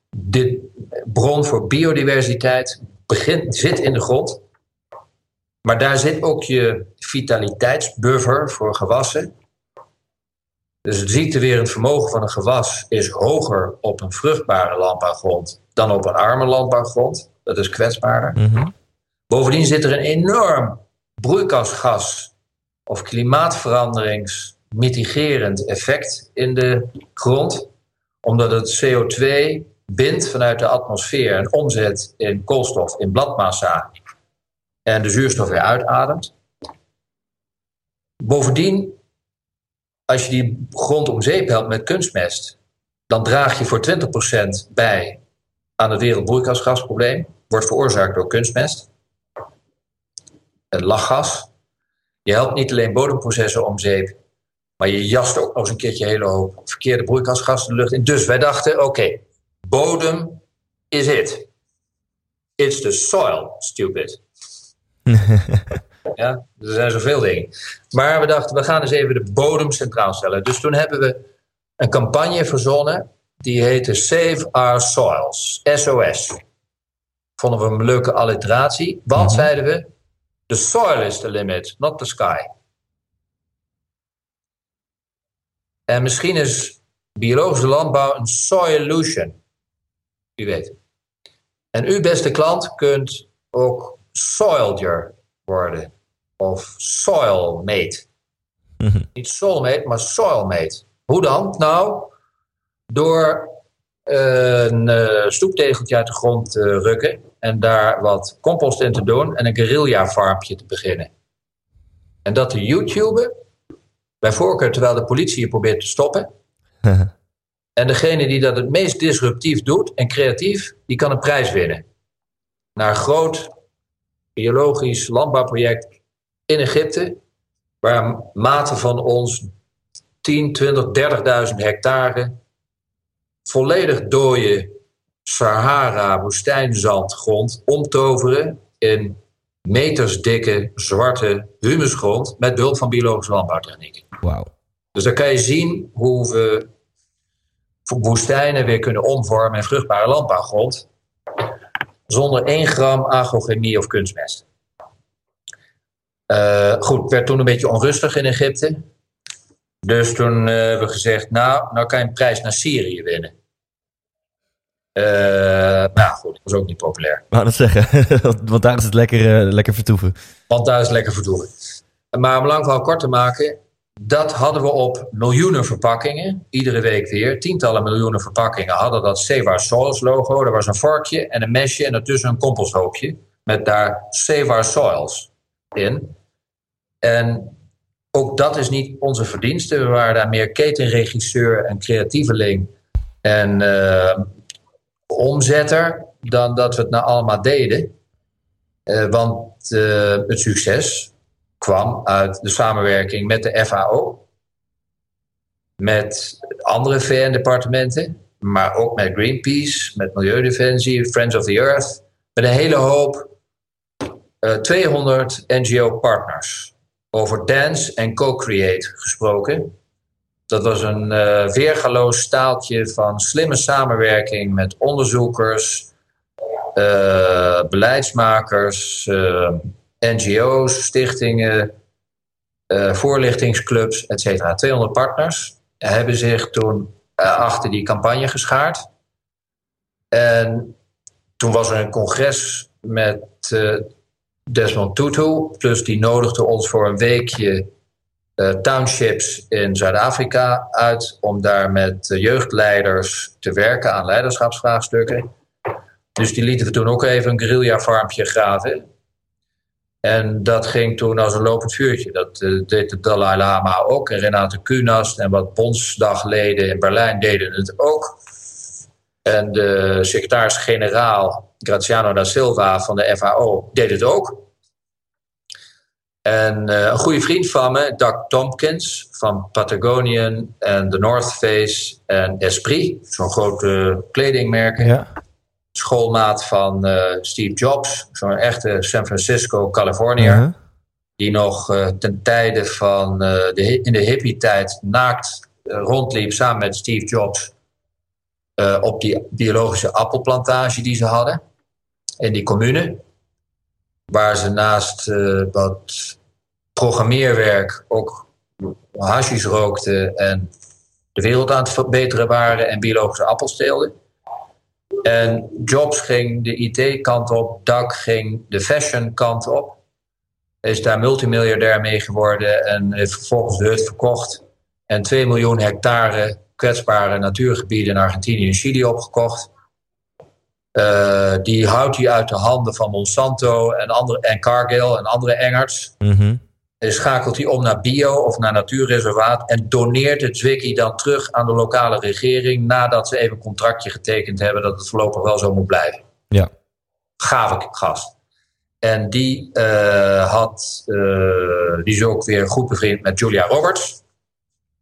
De bron voor biodiversiteit begint, zit in de grond. Maar daar zit ook je vitaliteitsbuffer voor gewassen. Dus het ziektewerend vermogen van een gewas is hoger op een vruchtbare landbouwgrond dan op een arme landbouwgrond. Dat is kwetsbaarder. Mhm. Bovendien zit er een enorm broeikasgas of klimaatveranderings mitigerend effect in de grond, omdat het CO2 bindt vanuit de atmosfeer en omzet in koolstof, in bladmassa en de zuurstof weer uitademt. Bovendien, als je die grond om zeep helpt met kunstmest, dan draag je voor 20% bij aan het wereldbroeikasgasprobleem. Wordt veroorzaakt door kunstmest. Het lachgas. Je helpt niet alleen bodemprocessen om zeep, maar je jast ook nog eens een keertje hele hoop verkeerde broeikasgassen de lucht in. Dus wij dachten, oké, bodem is it. It's the soil, stupid. ja, er zijn zoveel dingen. Maar we dachten, we gaan eens even de bodem centraal stellen. Dus toen hebben we een campagne verzonnen. Die heette Save Our Soils, SOS. Vonden we een leuke alliteratie. Want, zeiden we, the soil is the limit, not the sky. En misschien is biologische landbouw een soilution. U weet. En u, beste klant, kunt ook soildier worden. Of soilmate. Niet soulmate, maar soilmate. Hoe dan? Nou, door een uh, stoeptegeltje uit de grond te rukken en daar wat compost in te doen en een guerrilla farmpje te beginnen. En dat te YouTuben, bij voorkeur terwijl de politie je probeert te stoppen. en degene die dat het meest disruptief doet en creatief, die kan een prijs winnen. Naar groot biologisch landbouwproject in Egypte, waar maten van ons 10, 20, 30.000 hectare volledig dode Sahara woestijnzandgrond omtoveren in metersdikke zwarte humusgrond met behulp van biologische landbouwtechnieken. Wauw. Dus dan kan je zien hoe we woestijnen weer kunnen omvormen in vruchtbare landbouwgrond zonder 1 gram agrochemie of kunstmest. Uh, goed, werd toen een beetje onrustig in Egypte. Dus toen uh, hebben we gezegd, nou, nou kan je een prijs naar Syrië winnen. Uh, nou goed, dat was ook niet populair. Wou dat zeggen, want daar is het lekker, lekker vertoeven. Want daar is het lekker vertoeven. Maar om lang verhaal kort te maken, dat hadden we op miljoenen verpakkingen. Iedere week weer. Tientallen miljoenen verpakkingen hadden dat Save Soils logo. Er was een vorkje en een mesje en ertussen een composthoopje. Met daar Save Soils in. En ook dat is niet onze verdienste. We waren daar meer ketenregisseur en creatieveling en uh, omzetter dan dat we het nou allemaal deden. Uh, want uh, het succes kwam uit de samenwerking met de FAO, met andere VN-departementen, maar ook met Greenpeace, met Milieudefensie, Friends of the Earth, met een hele hoop 200 NGO-partners over dance en co-create gesproken. Dat was een uh, weergaloos staaltje van slimme samenwerking met onderzoekers, uh, beleidsmakers, NGO's, stichtingen, voorlichtingsclubs, etc. 200 partners hebben zich toen achter die campagne geschaard. En toen was er een congres met Desmond Tutu. Plus die nodigde ons voor een weekje townships in Zuid-Afrika uit om daar met jeugdleiders te werken aan leiderschapsvraagstukken. Dus die lieten we toen ook even een guerrilla-farmpje graven. En dat ging toen als een lopend vuurtje. Dat uh, deed de Dalai Lama ook. En Renate Kunast en wat bondsdagleden in Berlijn deden het ook. En de secretaris-generaal Graziano da Silva van de FAO deed het ook. En uh, een goede vriend van me, Doug Tompkins van Patagonian en The North Face en Esprit, zo'n grote kledingmerken. Ja. Schoolmaat van uh, Steve Jobs, zo'n echte San Francisco, Californiër. Uh -huh. Die nog uh, ten tijde van de, in de hippie-tijd naakt rondliep samen met Steve Jobs op die biologische appelplantage die ze hadden in die commune. Waar ze naast uh, wat programmeerwerk ook hashish rookten en de wereld aan het verbeteren waren en biologische appels teelden. En Jobs ging de IT-kant op, Doug ging de fashion-kant op. Is daar multimiljardair mee geworden en heeft vervolgens de hut verkocht en 2 miljoen hectare kwetsbare natuurgebieden in Argentinië en Chili opgekocht. Uh, die houdt hij uit de handen van Monsanto en, andere, en Cargill en andere engerts. Mhm. En schakelt hij om naar bio of naar natuurreservaat en doneert het Zwicky dan terug aan de lokale regering nadat ze even een contractje getekend hebben dat het voorlopig wel zo moet blijven. Ja. Gave gast. En die, uh, had, uh, die is ook weer goed bevriend met Julia Roberts.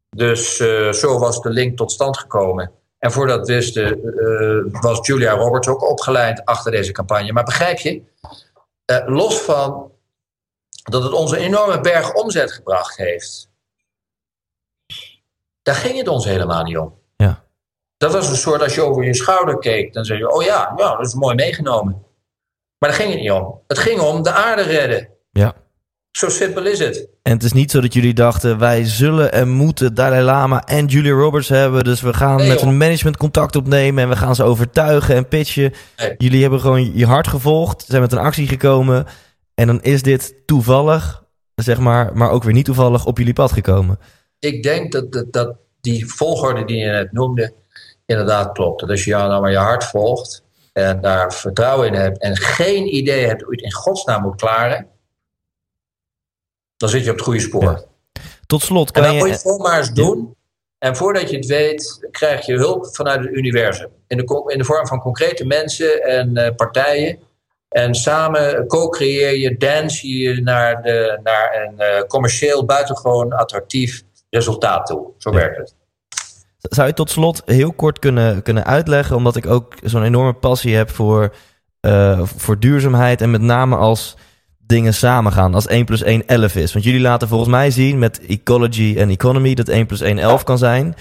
Dus uh, zo was de link tot stand gekomen. En voordat wisten was Julia Roberts ook opgeleid achter deze campagne. Maar begrijp je, los van dat het ons een enorme berg omzet gebracht heeft. Daar ging het ons helemaal niet om. Ja. Dat was een soort, als je over je schouder keek, dan zeg je, oh ja, ja dat is mooi meegenomen. Maar daar ging het niet om. Het ging om de aarde redden. Ja. Zo simpel is het. En het is niet zo dat jullie dachten, wij zullen en moeten Dalai Lama en Julia Roberts hebben. Dus we gaan Nee, met een management contact opnemen en we gaan ze overtuigen en pitchen. Nee. Jullie hebben gewoon je hart gevolgd, zijn met een actie gekomen. En dan is dit toevallig, zeg maar, maar ook weer niet toevallig op jullie pad gekomen. Ik denk dat, dat, dat die volgorde die je net noemde, inderdaad klopt. Dat als je jou nou maar je hart volgt en daar vertrouwen in hebt en geen idee hebt hoe je het in godsnaam moet klaren, dan zit je op het goede spoor. Ja. Tot slot, En kan dan moet je je... het gewoon maar eens doen. En voordat je het weet, krijg je hulp vanuit het universum. In de, in de vorm van concrete mensen en eh, partijen. En samen co-creëer je, dance je naar, de, naar een eh, commercieel buitengewoon attractief resultaat toe. Zo Ja. werkt het. Zou je tot slot heel kort kunnen, kunnen uitleggen, omdat ik ook zo'n enorme passie heb voor, eh, voor duurzaamheid en met name als dingen samengaan, als 1 plus 1 11 is. Want jullie laten volgens mij zien met ecology en economy dat 1 plus 1 11 kan zijn,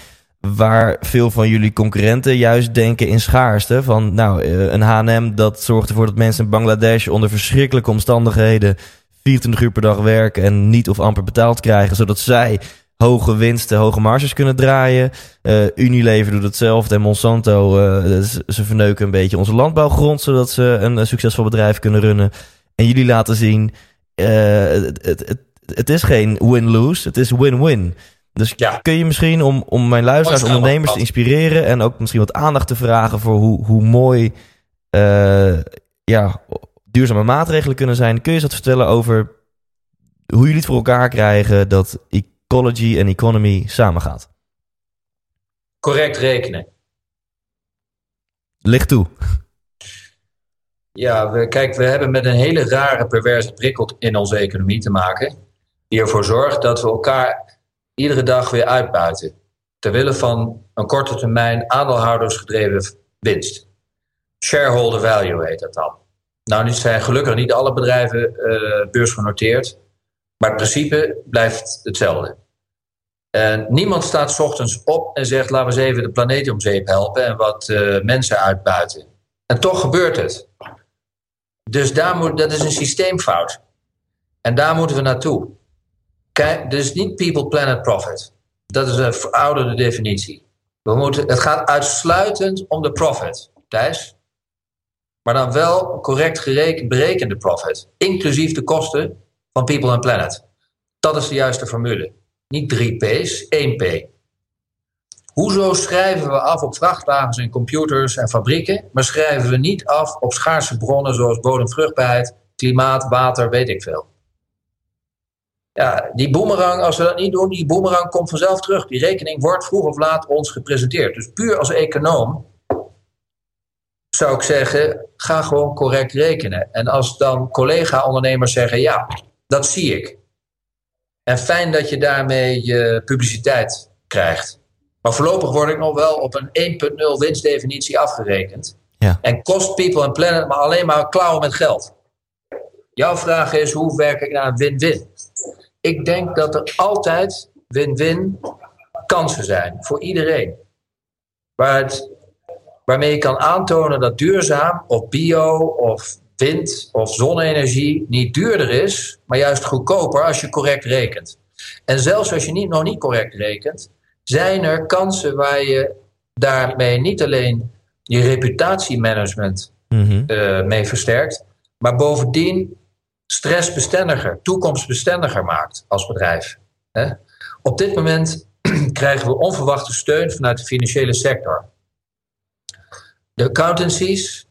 waar veel van jullie concurrenten juist denken in schaarste. Van nou, eh, een H&M dat zorgt ervoor dat mensen in Bangladesh onder verschrikkelijke omstandigheden 24 uur per dag werken en niet of amper betaald krijgen, zodat zij hoge winsten, hoge marges kunnen draaien. Eh, Unilever doet hetzelfde en Monsanto, eh, ze, verneuken een beetje onze landbouwgrond, zodat ze een, succesvol bedrijf kunnen runnen. En jullie laten zien, het, het, het is geen win-lose, het is win-win. Dus Ja. kun je misschien, om, om mijn luisteraars, ondernemers te inspireren en ook misschien wat aandacht te vragen voor hoe, hoe mooi eh, ja, duurzame maatregelen kunnen zijn. Kun je eens wat vertellen over hoe jullie het voor elkaar krijgen dat ecology en economy samengaat? Correct rekenen. Licht toe. Ja, we, kijk, we hebben met een hele rare perverse prikkel in onze economie te maken. Die ervoor zorgt dat we elkaar iedere dag weer uitbuiten. Terwille van een korte termijn aandeelhoudersgedreven winst. Shareholder value heet dat dan. Nou, nu zijn gelukkig niet alle bedrijven eh, beursgenoteerd. Maar het principe blijft hetzelfde. En niemand staat ochtends op en zegt: laten we eens even de planeet om zeep helpen en wat eh, mensen uitbuiten. En toch gebeurt het. Dus daar moet, dat is een systeemfout. En daar moeten we naartoe. Kijk, dus niet people, planet, profit. Dat is een verouderde definitie. We moeten, het gaat uitsluitend om de profit, Thijs. Maar dan wel correct berekende profit. Inclusief de kosten van people en planet. Dat is de juiste formule. Niet drie P's, één P. Hoezo schrijven we af op vrachtwagens en computers en fabrieken, maar schrijven we niet af op schaarse bronnen zoals bodemvruchtbaarheid, klimaat, water, weet ik veel. Ja, die boemerang, als we dat niet doen, die boemerang komt vanzelf terug. Die rekening wordt vroeg of laat ons gepresenteerd. Dus puur als econoom zou ik zeggen, ga gewoon correct rekenen. En als dan collega-ondernemers zeggen, ja, dat zie ik. En fijn dat je daarmee je publiciteit krijgt. Maar voorlopig word ik nog wel op een 1.0 winstdefinitie afgerekend. Ja. En kost people en planet maar alleen maar klauwen met geld. Jouw vraag is, hoe werk ik naar een win-win? Ik denk dat er altijd win-win kansen zijn voor iedereen. Waar het, waarmee je kan aantonen dat duurzaam of bio of wind of zonne-energie niet duurder is, maar juist goedkoper als je correct rekent. En zelfs als je niet, nog niet correct rekent, zijn er kansen waar je daarmee niet alleen je reputatiemanagement eh, mee versterkt, maar bovendien stressbestendiger, toekomstbestendiger maakt als bedrijf. Hè? Op dit moment krijgen we onverwachte steun vanuit de financiële sector. De accountancies,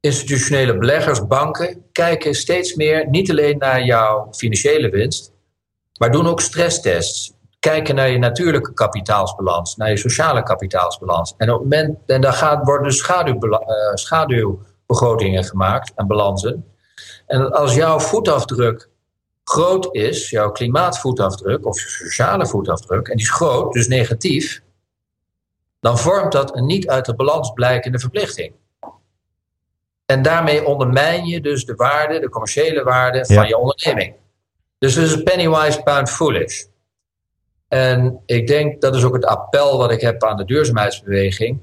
institutionele beleggers, banken kijken steeds meer niet alleen naar jouw financiële winst, maar doen ook stresstests. Kijken naar je natuurlijke kapitaalsbalans, naar je sociale kapitaalsbalans. En, op het en daar gaat, worden schaduw, uh, schaduwbegrotingen gemaakt en balansen. En als jouw voetafdruk groot is, jouw klimaatvoetafdruk of je sociale voetafdruk, en die is groot, dus negatief, dan vormt dat een niet uit de balans blijkende verplichting. En daarmee ondermijn je dus de waarde, de commerciële waarde van je onderneming. Dus het is pennywise pound foolish. En ik denk dat is ook het appel wat ik heb aan de duurzaamheidsbeweging.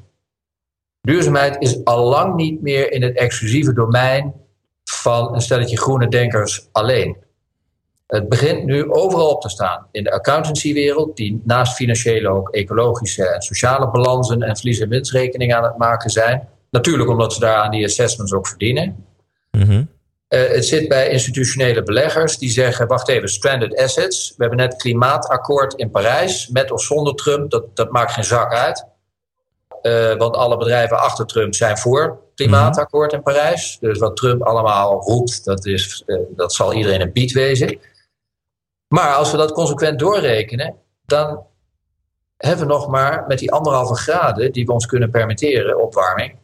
Duurzaamheid is al lang niet meer in het exclusieve domein van een stelletje groene denkers alleen. Het begint nu overal op te staan. In de accountancywereld, die naast financiële ook ecologische en sociale balansen en verlies- en winstrekeningen aan het maken zijn. Natuurlijk omdat ze daar aan die assessments ook verdienen. Mm het zit bij institutionele beleggers die zeggen: wacht even, stranded assets. We hebben net klimaatakkoord in Parijs, met of zonder Trump, dat, dat maakt geen zak uit. Uh, want alle bedrijven achter Trump zijn voor klimaatakkoord in Parijs. Dus wat Trump allemaal roept, dat, is, uh, dat zal iedereen een bied wezen. Maar als we dat consequent doorrekenen, dan hebben we nog maar met die anderhalve graden die we ons kunnen permitteren, opwarming,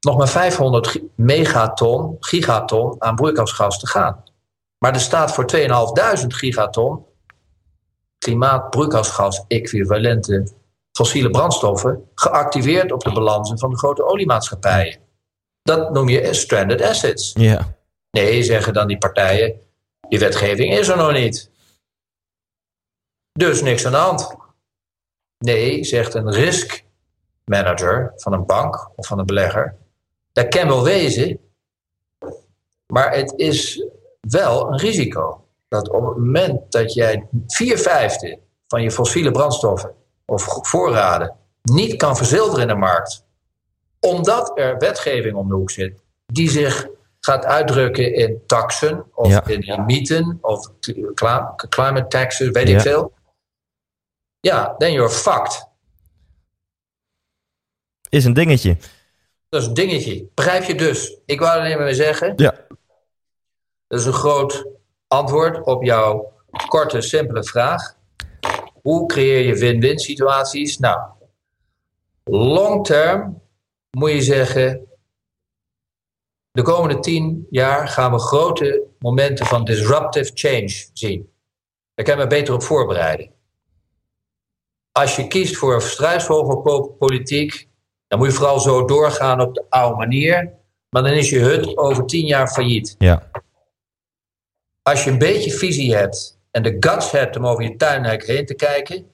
nog maar 500 megaton, gigaton aan broeikasgas te gaan. Maar er staat voor 2.500 gigaton klimaatbroeikasgas equivalente fossiele brandstoffen geactiveerd op de balansen van de grote oliemaatschappijen. Dat noem je stranded assets. Ja. Nee, zeggen dan die partijen, die wetgeving is er nog niet. Dus niks aan de hand. Nee, zegt een risk manager van een bank of van een belegger. Dat kan wel wezen, maar het is wel een risico. Dat op het moment dat jij vier vijfde van je fossiele brandstoffen of voorraden niet kan verzilveren in de markt, omdat er wetgeving om de hoek zit die zich gaat uitdrukken in taxen of in limieten of climate taxes, weet ik veel. Ja, then you're fucked. Is een dingetje. Dat is een dingetje. Begrijp je dus? Ik wou alleen maar zeggen. Ja. Dat is een groot antwoord op jouw korte, simpele vraag. Hoe creëer je win-win situaties? Nou, long term moet je zeggen. De komende tien jaar gaan we grote momenten van disruptive change zien. Daar kan je me beter op voorbereiden als je kiest voor een struisvogelpolitiek, dan moet je vooral zo doorgaan op de oude manier. Maar dan is je hut over tien jaar failliet. Ja. Als je een beetje visie hebt en de guts hebt om over je tuinhek heen te kijken,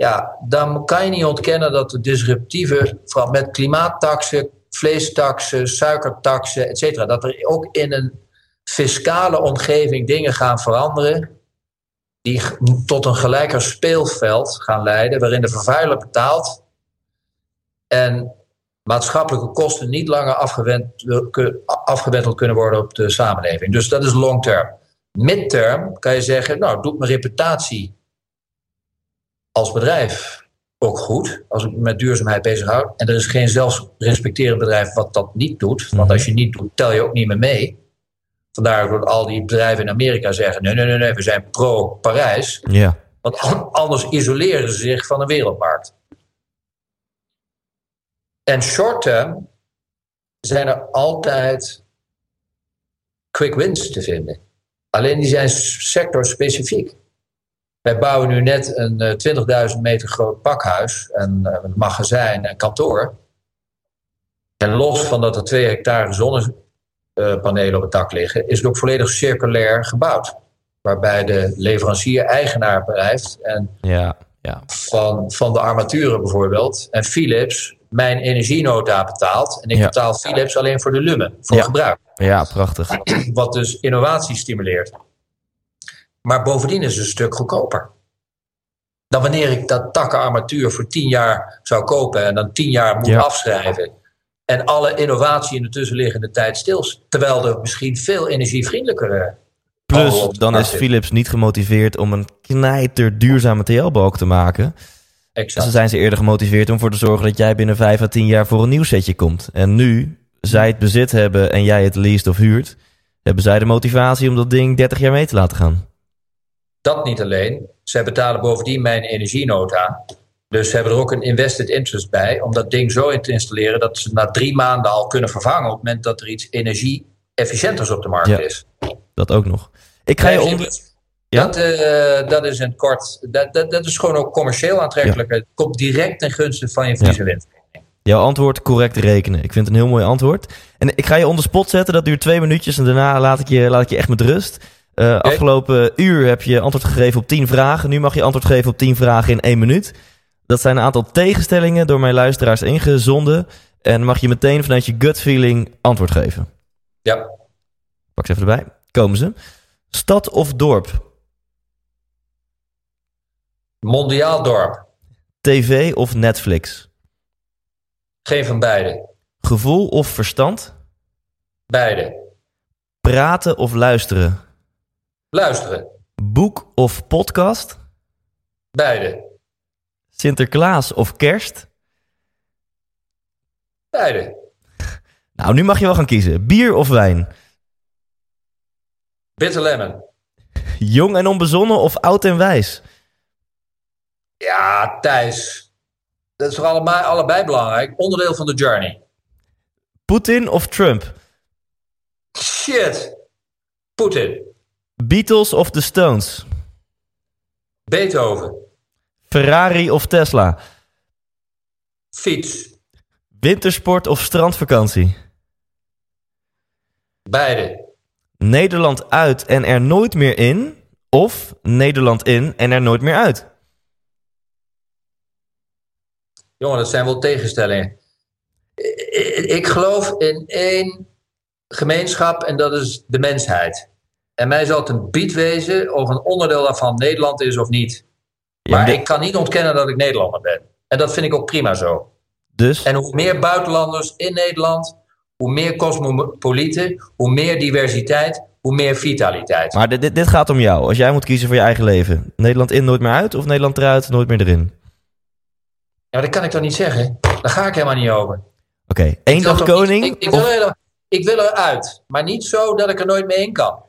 ja, dan kan je niet ontkennen dat de disruptieve, vooral met klimaattaxen, vleestaxen, suikertaxen, et cetera, dat er ook in een fiscale omgeving dingen gaan veranderen die tot een gelijker speelveld gaan leiden, waarin de vervuiler betaalt en maatschappelijke kosten niet langer afgewenteld kunnen worden op de samenleving. Dus dat is long term. Midterm kan je zeggen, nou, doet mijn reputatie als bedrijf ook goed, als ik me met duurzaamheid bezighoud. En er is geen zelfrespecterend bedrijf wat dat niet doet. Want mhm. als je niet doet, tel je ook niet meer mee. Vandaar dat al die bedrijven in Amerika zeggen: nee, nee, nee, nee we zijn pro-Parijs. Ja. Want anders isoleren ze zich van de wereldmarkt. En short term zijn er altijd quick wins te vinden. Alleen die zijn sectorspecifiek. Wij bouwen nu net een 20.000 eh, meter groot pakhuis, en eh, een magazijn en kantoor. En los van dat er 2 hectare zonne eh, panelen op het dak liggen, is het ook volledig circulair gebouwd. Waarbij de leverancier eigenaar blijft. En ja, ja. Van, van de armaturen bijvoorbeeld. En Philips mijn energienota betaalt. En ik betaal Philips alleen voor de lumen, voor gebruik. Ja, prachtig. Wat dus innovatie stimuleert. Maar bovendien is het een stuk goedkoper. Dan wanneer ik dat takkenarmatuur voor tien jaar zou kopen en dan tien jaar moet afschrijven en alle innovatie in de tussenliggende tijd stil. Terwijl er misschien veel energievriendelijkere Plus, dan is. Philips niet gemotiveerd om een knijter duurzame TL-balk te maken. Exact. Ze zijn ze eerder gemotiveerd om ervoor te zorgen dat jij binnen 5 à 10 jaar voor een nieuw setje komt. En nu zij het bezit hebben en jij het leest of huurt, hebben zij de motivatie om dat ding 30 jaar mee te laten gaan. Dat niet alleen. Zij betalen bovendien mijn energienota. Dus ze hebben er ook een invested interest bij om dat ding zo in te installeren dat ze na drie maanden al kunnen vervangen op het moment dat er iets energie-efficiënters op de markt Ja. is. Dat ook nog. Ik ga je onder... Ja? Dat, eh, dat is het kort. Dat, dat, dat is gewoon ook commercieel aantrekkelijk. Het komt direct ten gunste van je vlies en wind. Jouw antwoord correct rekenen. Ik vind het een heel mooi antwoord. En ik ga je onder spot zetten. Dat duurt twee minuutjes. En daarna laat ik je, laat ik je echt met rust. Eh, Afgelopen uur heb je antwoord gegeven op 10 vragen. Nu mag je antwoord geven op 10 vragen in één minuut. Dat zijn een aantal tegenstellingen door mijn luisteraars ingezonden. En mag je meteen vanuit je gut feeling antwoord geven. Ja, Pak ze even erbij. Komen ze. Stad of dorp? mondiaal dorp. TV of Netflix? Geen van beide. Gevoel of verstand? Beide. Praten of luisteren? Luisteren. Boek of podcast? Beide. Sinterklaas of kerst? Beide. Nou, nu mag je wel gaan kiezen. Bier of wijn? Bitter lemon. Jong en onbezonnen of oud en wijs? Ja, Thijs. Dat is voor allebei, allebei belangrijk. Onderdeel van de journey. Poetin of Trump? Shit. Poetin. Beatles of The Stones? Beethoven. Ferrari of Tesla? Fiets. Wintersport of strandvakantie? Beide. Nederland uit en er nooit meer in? Of Nederland in en er nooit meer uit? Jongen, dat zijn wel tegenstellingen. Ik geloof in één gemeenschap en dat is de mensheid. En mij zal het een bied wezen of een onderdeel daarvan Nederland is of niet. Maar ik kan niet ontkennen dat ik Nederlander ben. En dat vind ik ook prima zo. Dus, En hoe meer buitenlanders in Nederland, hoe meer cosmopolieten, hoe meer diversiteit, hoe meer vitaliteit. maar dit, dit, dit gaat om jou. Als jij moet kiezen voor je eigen leven. Nederland in, nooit meer uit? Of Nederland eruit, nooit meer erin? Ja, dat kan ik toch niet zeggen? Daar ga ik helemaal niet over. Oké, één Ik wil dag niet- koning? ik, of- wil er, ik wil eruit, maar niet zo dat ik er nooit mee in kan.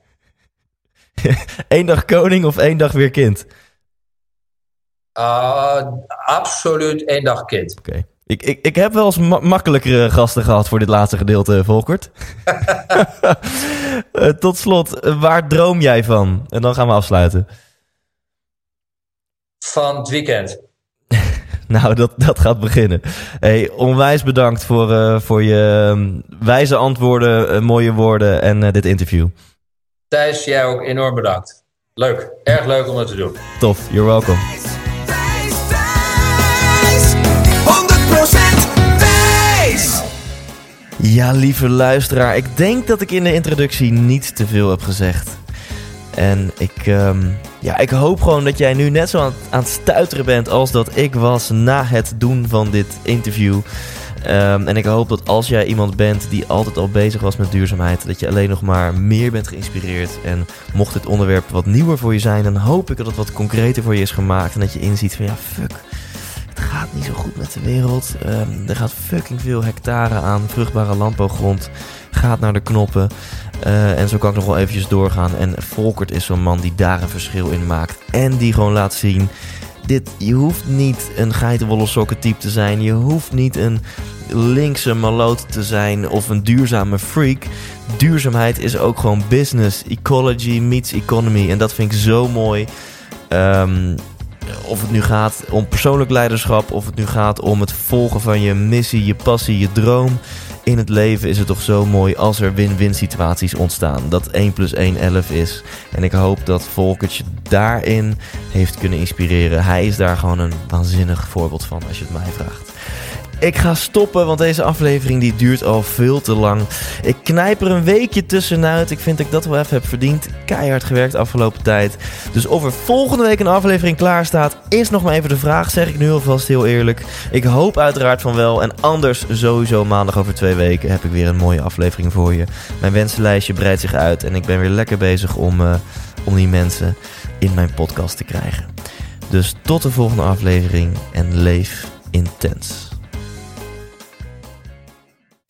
Eén dag koning of één dag weer kind? Ah, absoluut één dag kind. Oké. Ik, ik, ik heb wel eens ma- makkelijkere gasten gehad voor dit laatste gedeelte, Volkert. Eh, tot slot, eh, waar droom jij van? En dan gaan we afsluiten. Van het weekend. Nou, dat, dat gaat beginnen. Hey, onwijs bedankt voor, eh, voor je ehm, wijze antwoorden, mooie woorden en dit interview. Thijs, jij ook enorm bedankt. Leuk, erg leuk om dat te doen. Tof, you're welcome. Thijs, Thijs, 100% Thijs. Ja, lieve luisteraar, ik denk dat ik in de introductie niet te veel heb gezegd. En ik, ehm, ja, ik hoop gewoon dat jij nu net zo aan, aan het stuiteren bent als dat ik was na het doen van dit interview. Ehm, en ik hoop dat als jij iemand bent die altijd al bezig was met duurzaamheid, dat je alleen nog maar meer bent geïnspireerd. En mocht dit onderwerp wat nieuwer voor je zijn, dan hoop ik dat het wat concreter voor je is gemaakt. En dat je inziet van ja, fuck, het gaat niet zo goed met de wereld. Ehm, er gaat fucking veel hectare aan vruchtbare landbouwgrond. Gaat naar de knoppen. Eh, en zo kan ik nog wel eventjes doorgaan. En Volkert is zo'n man die daar een verschil in maakt. En die gewoon laat zien. Dit, je hoeft niet een geitenwolle sokken type te zijn. Je hoeft niet een linkse maloot te zijn of een duurzame freak. Duurzaamheid is ook gewoon business. Ecology meets economy. En dat vind ik zo mooi. Ehm, of het nu gaat om persoonlijk leiderschap, of het nu gaat om het volgen van je missie, je passie, je droom. In het leven is het toch zo mooi als er win-win situaties ontstaan. Dat 1 plus 1 11 is. En ik hoop dat Volkert je daarin heeft kunnen inspireren. Hij is daar gewoon een waanzinnig voorbeeld van als je het mij vraagt. Ik ga stoppen, want deze aflevering die duurt al veel te lang. Ik knijp er een weekje tussenuit. Ik vind dat ik dat wel even heb verdiend. Keihard gewerkt afgelopen tijd. Dus of er volgende week een aflevering klaar staat, is nog maar even de vraag. Zeg ik nu alvast heel eerlijk. Ik hoop uiteraard van wel. En anders sowieso maandag over twee weken heb ik weer een mooie aflevering voor je. Mijn wensenlijstje breidt zich uit en ik ben weer lekker bezig om, uh, om die mensen in mijn podcast te krijgen. Dus tot de volgende aflevering en leef intens.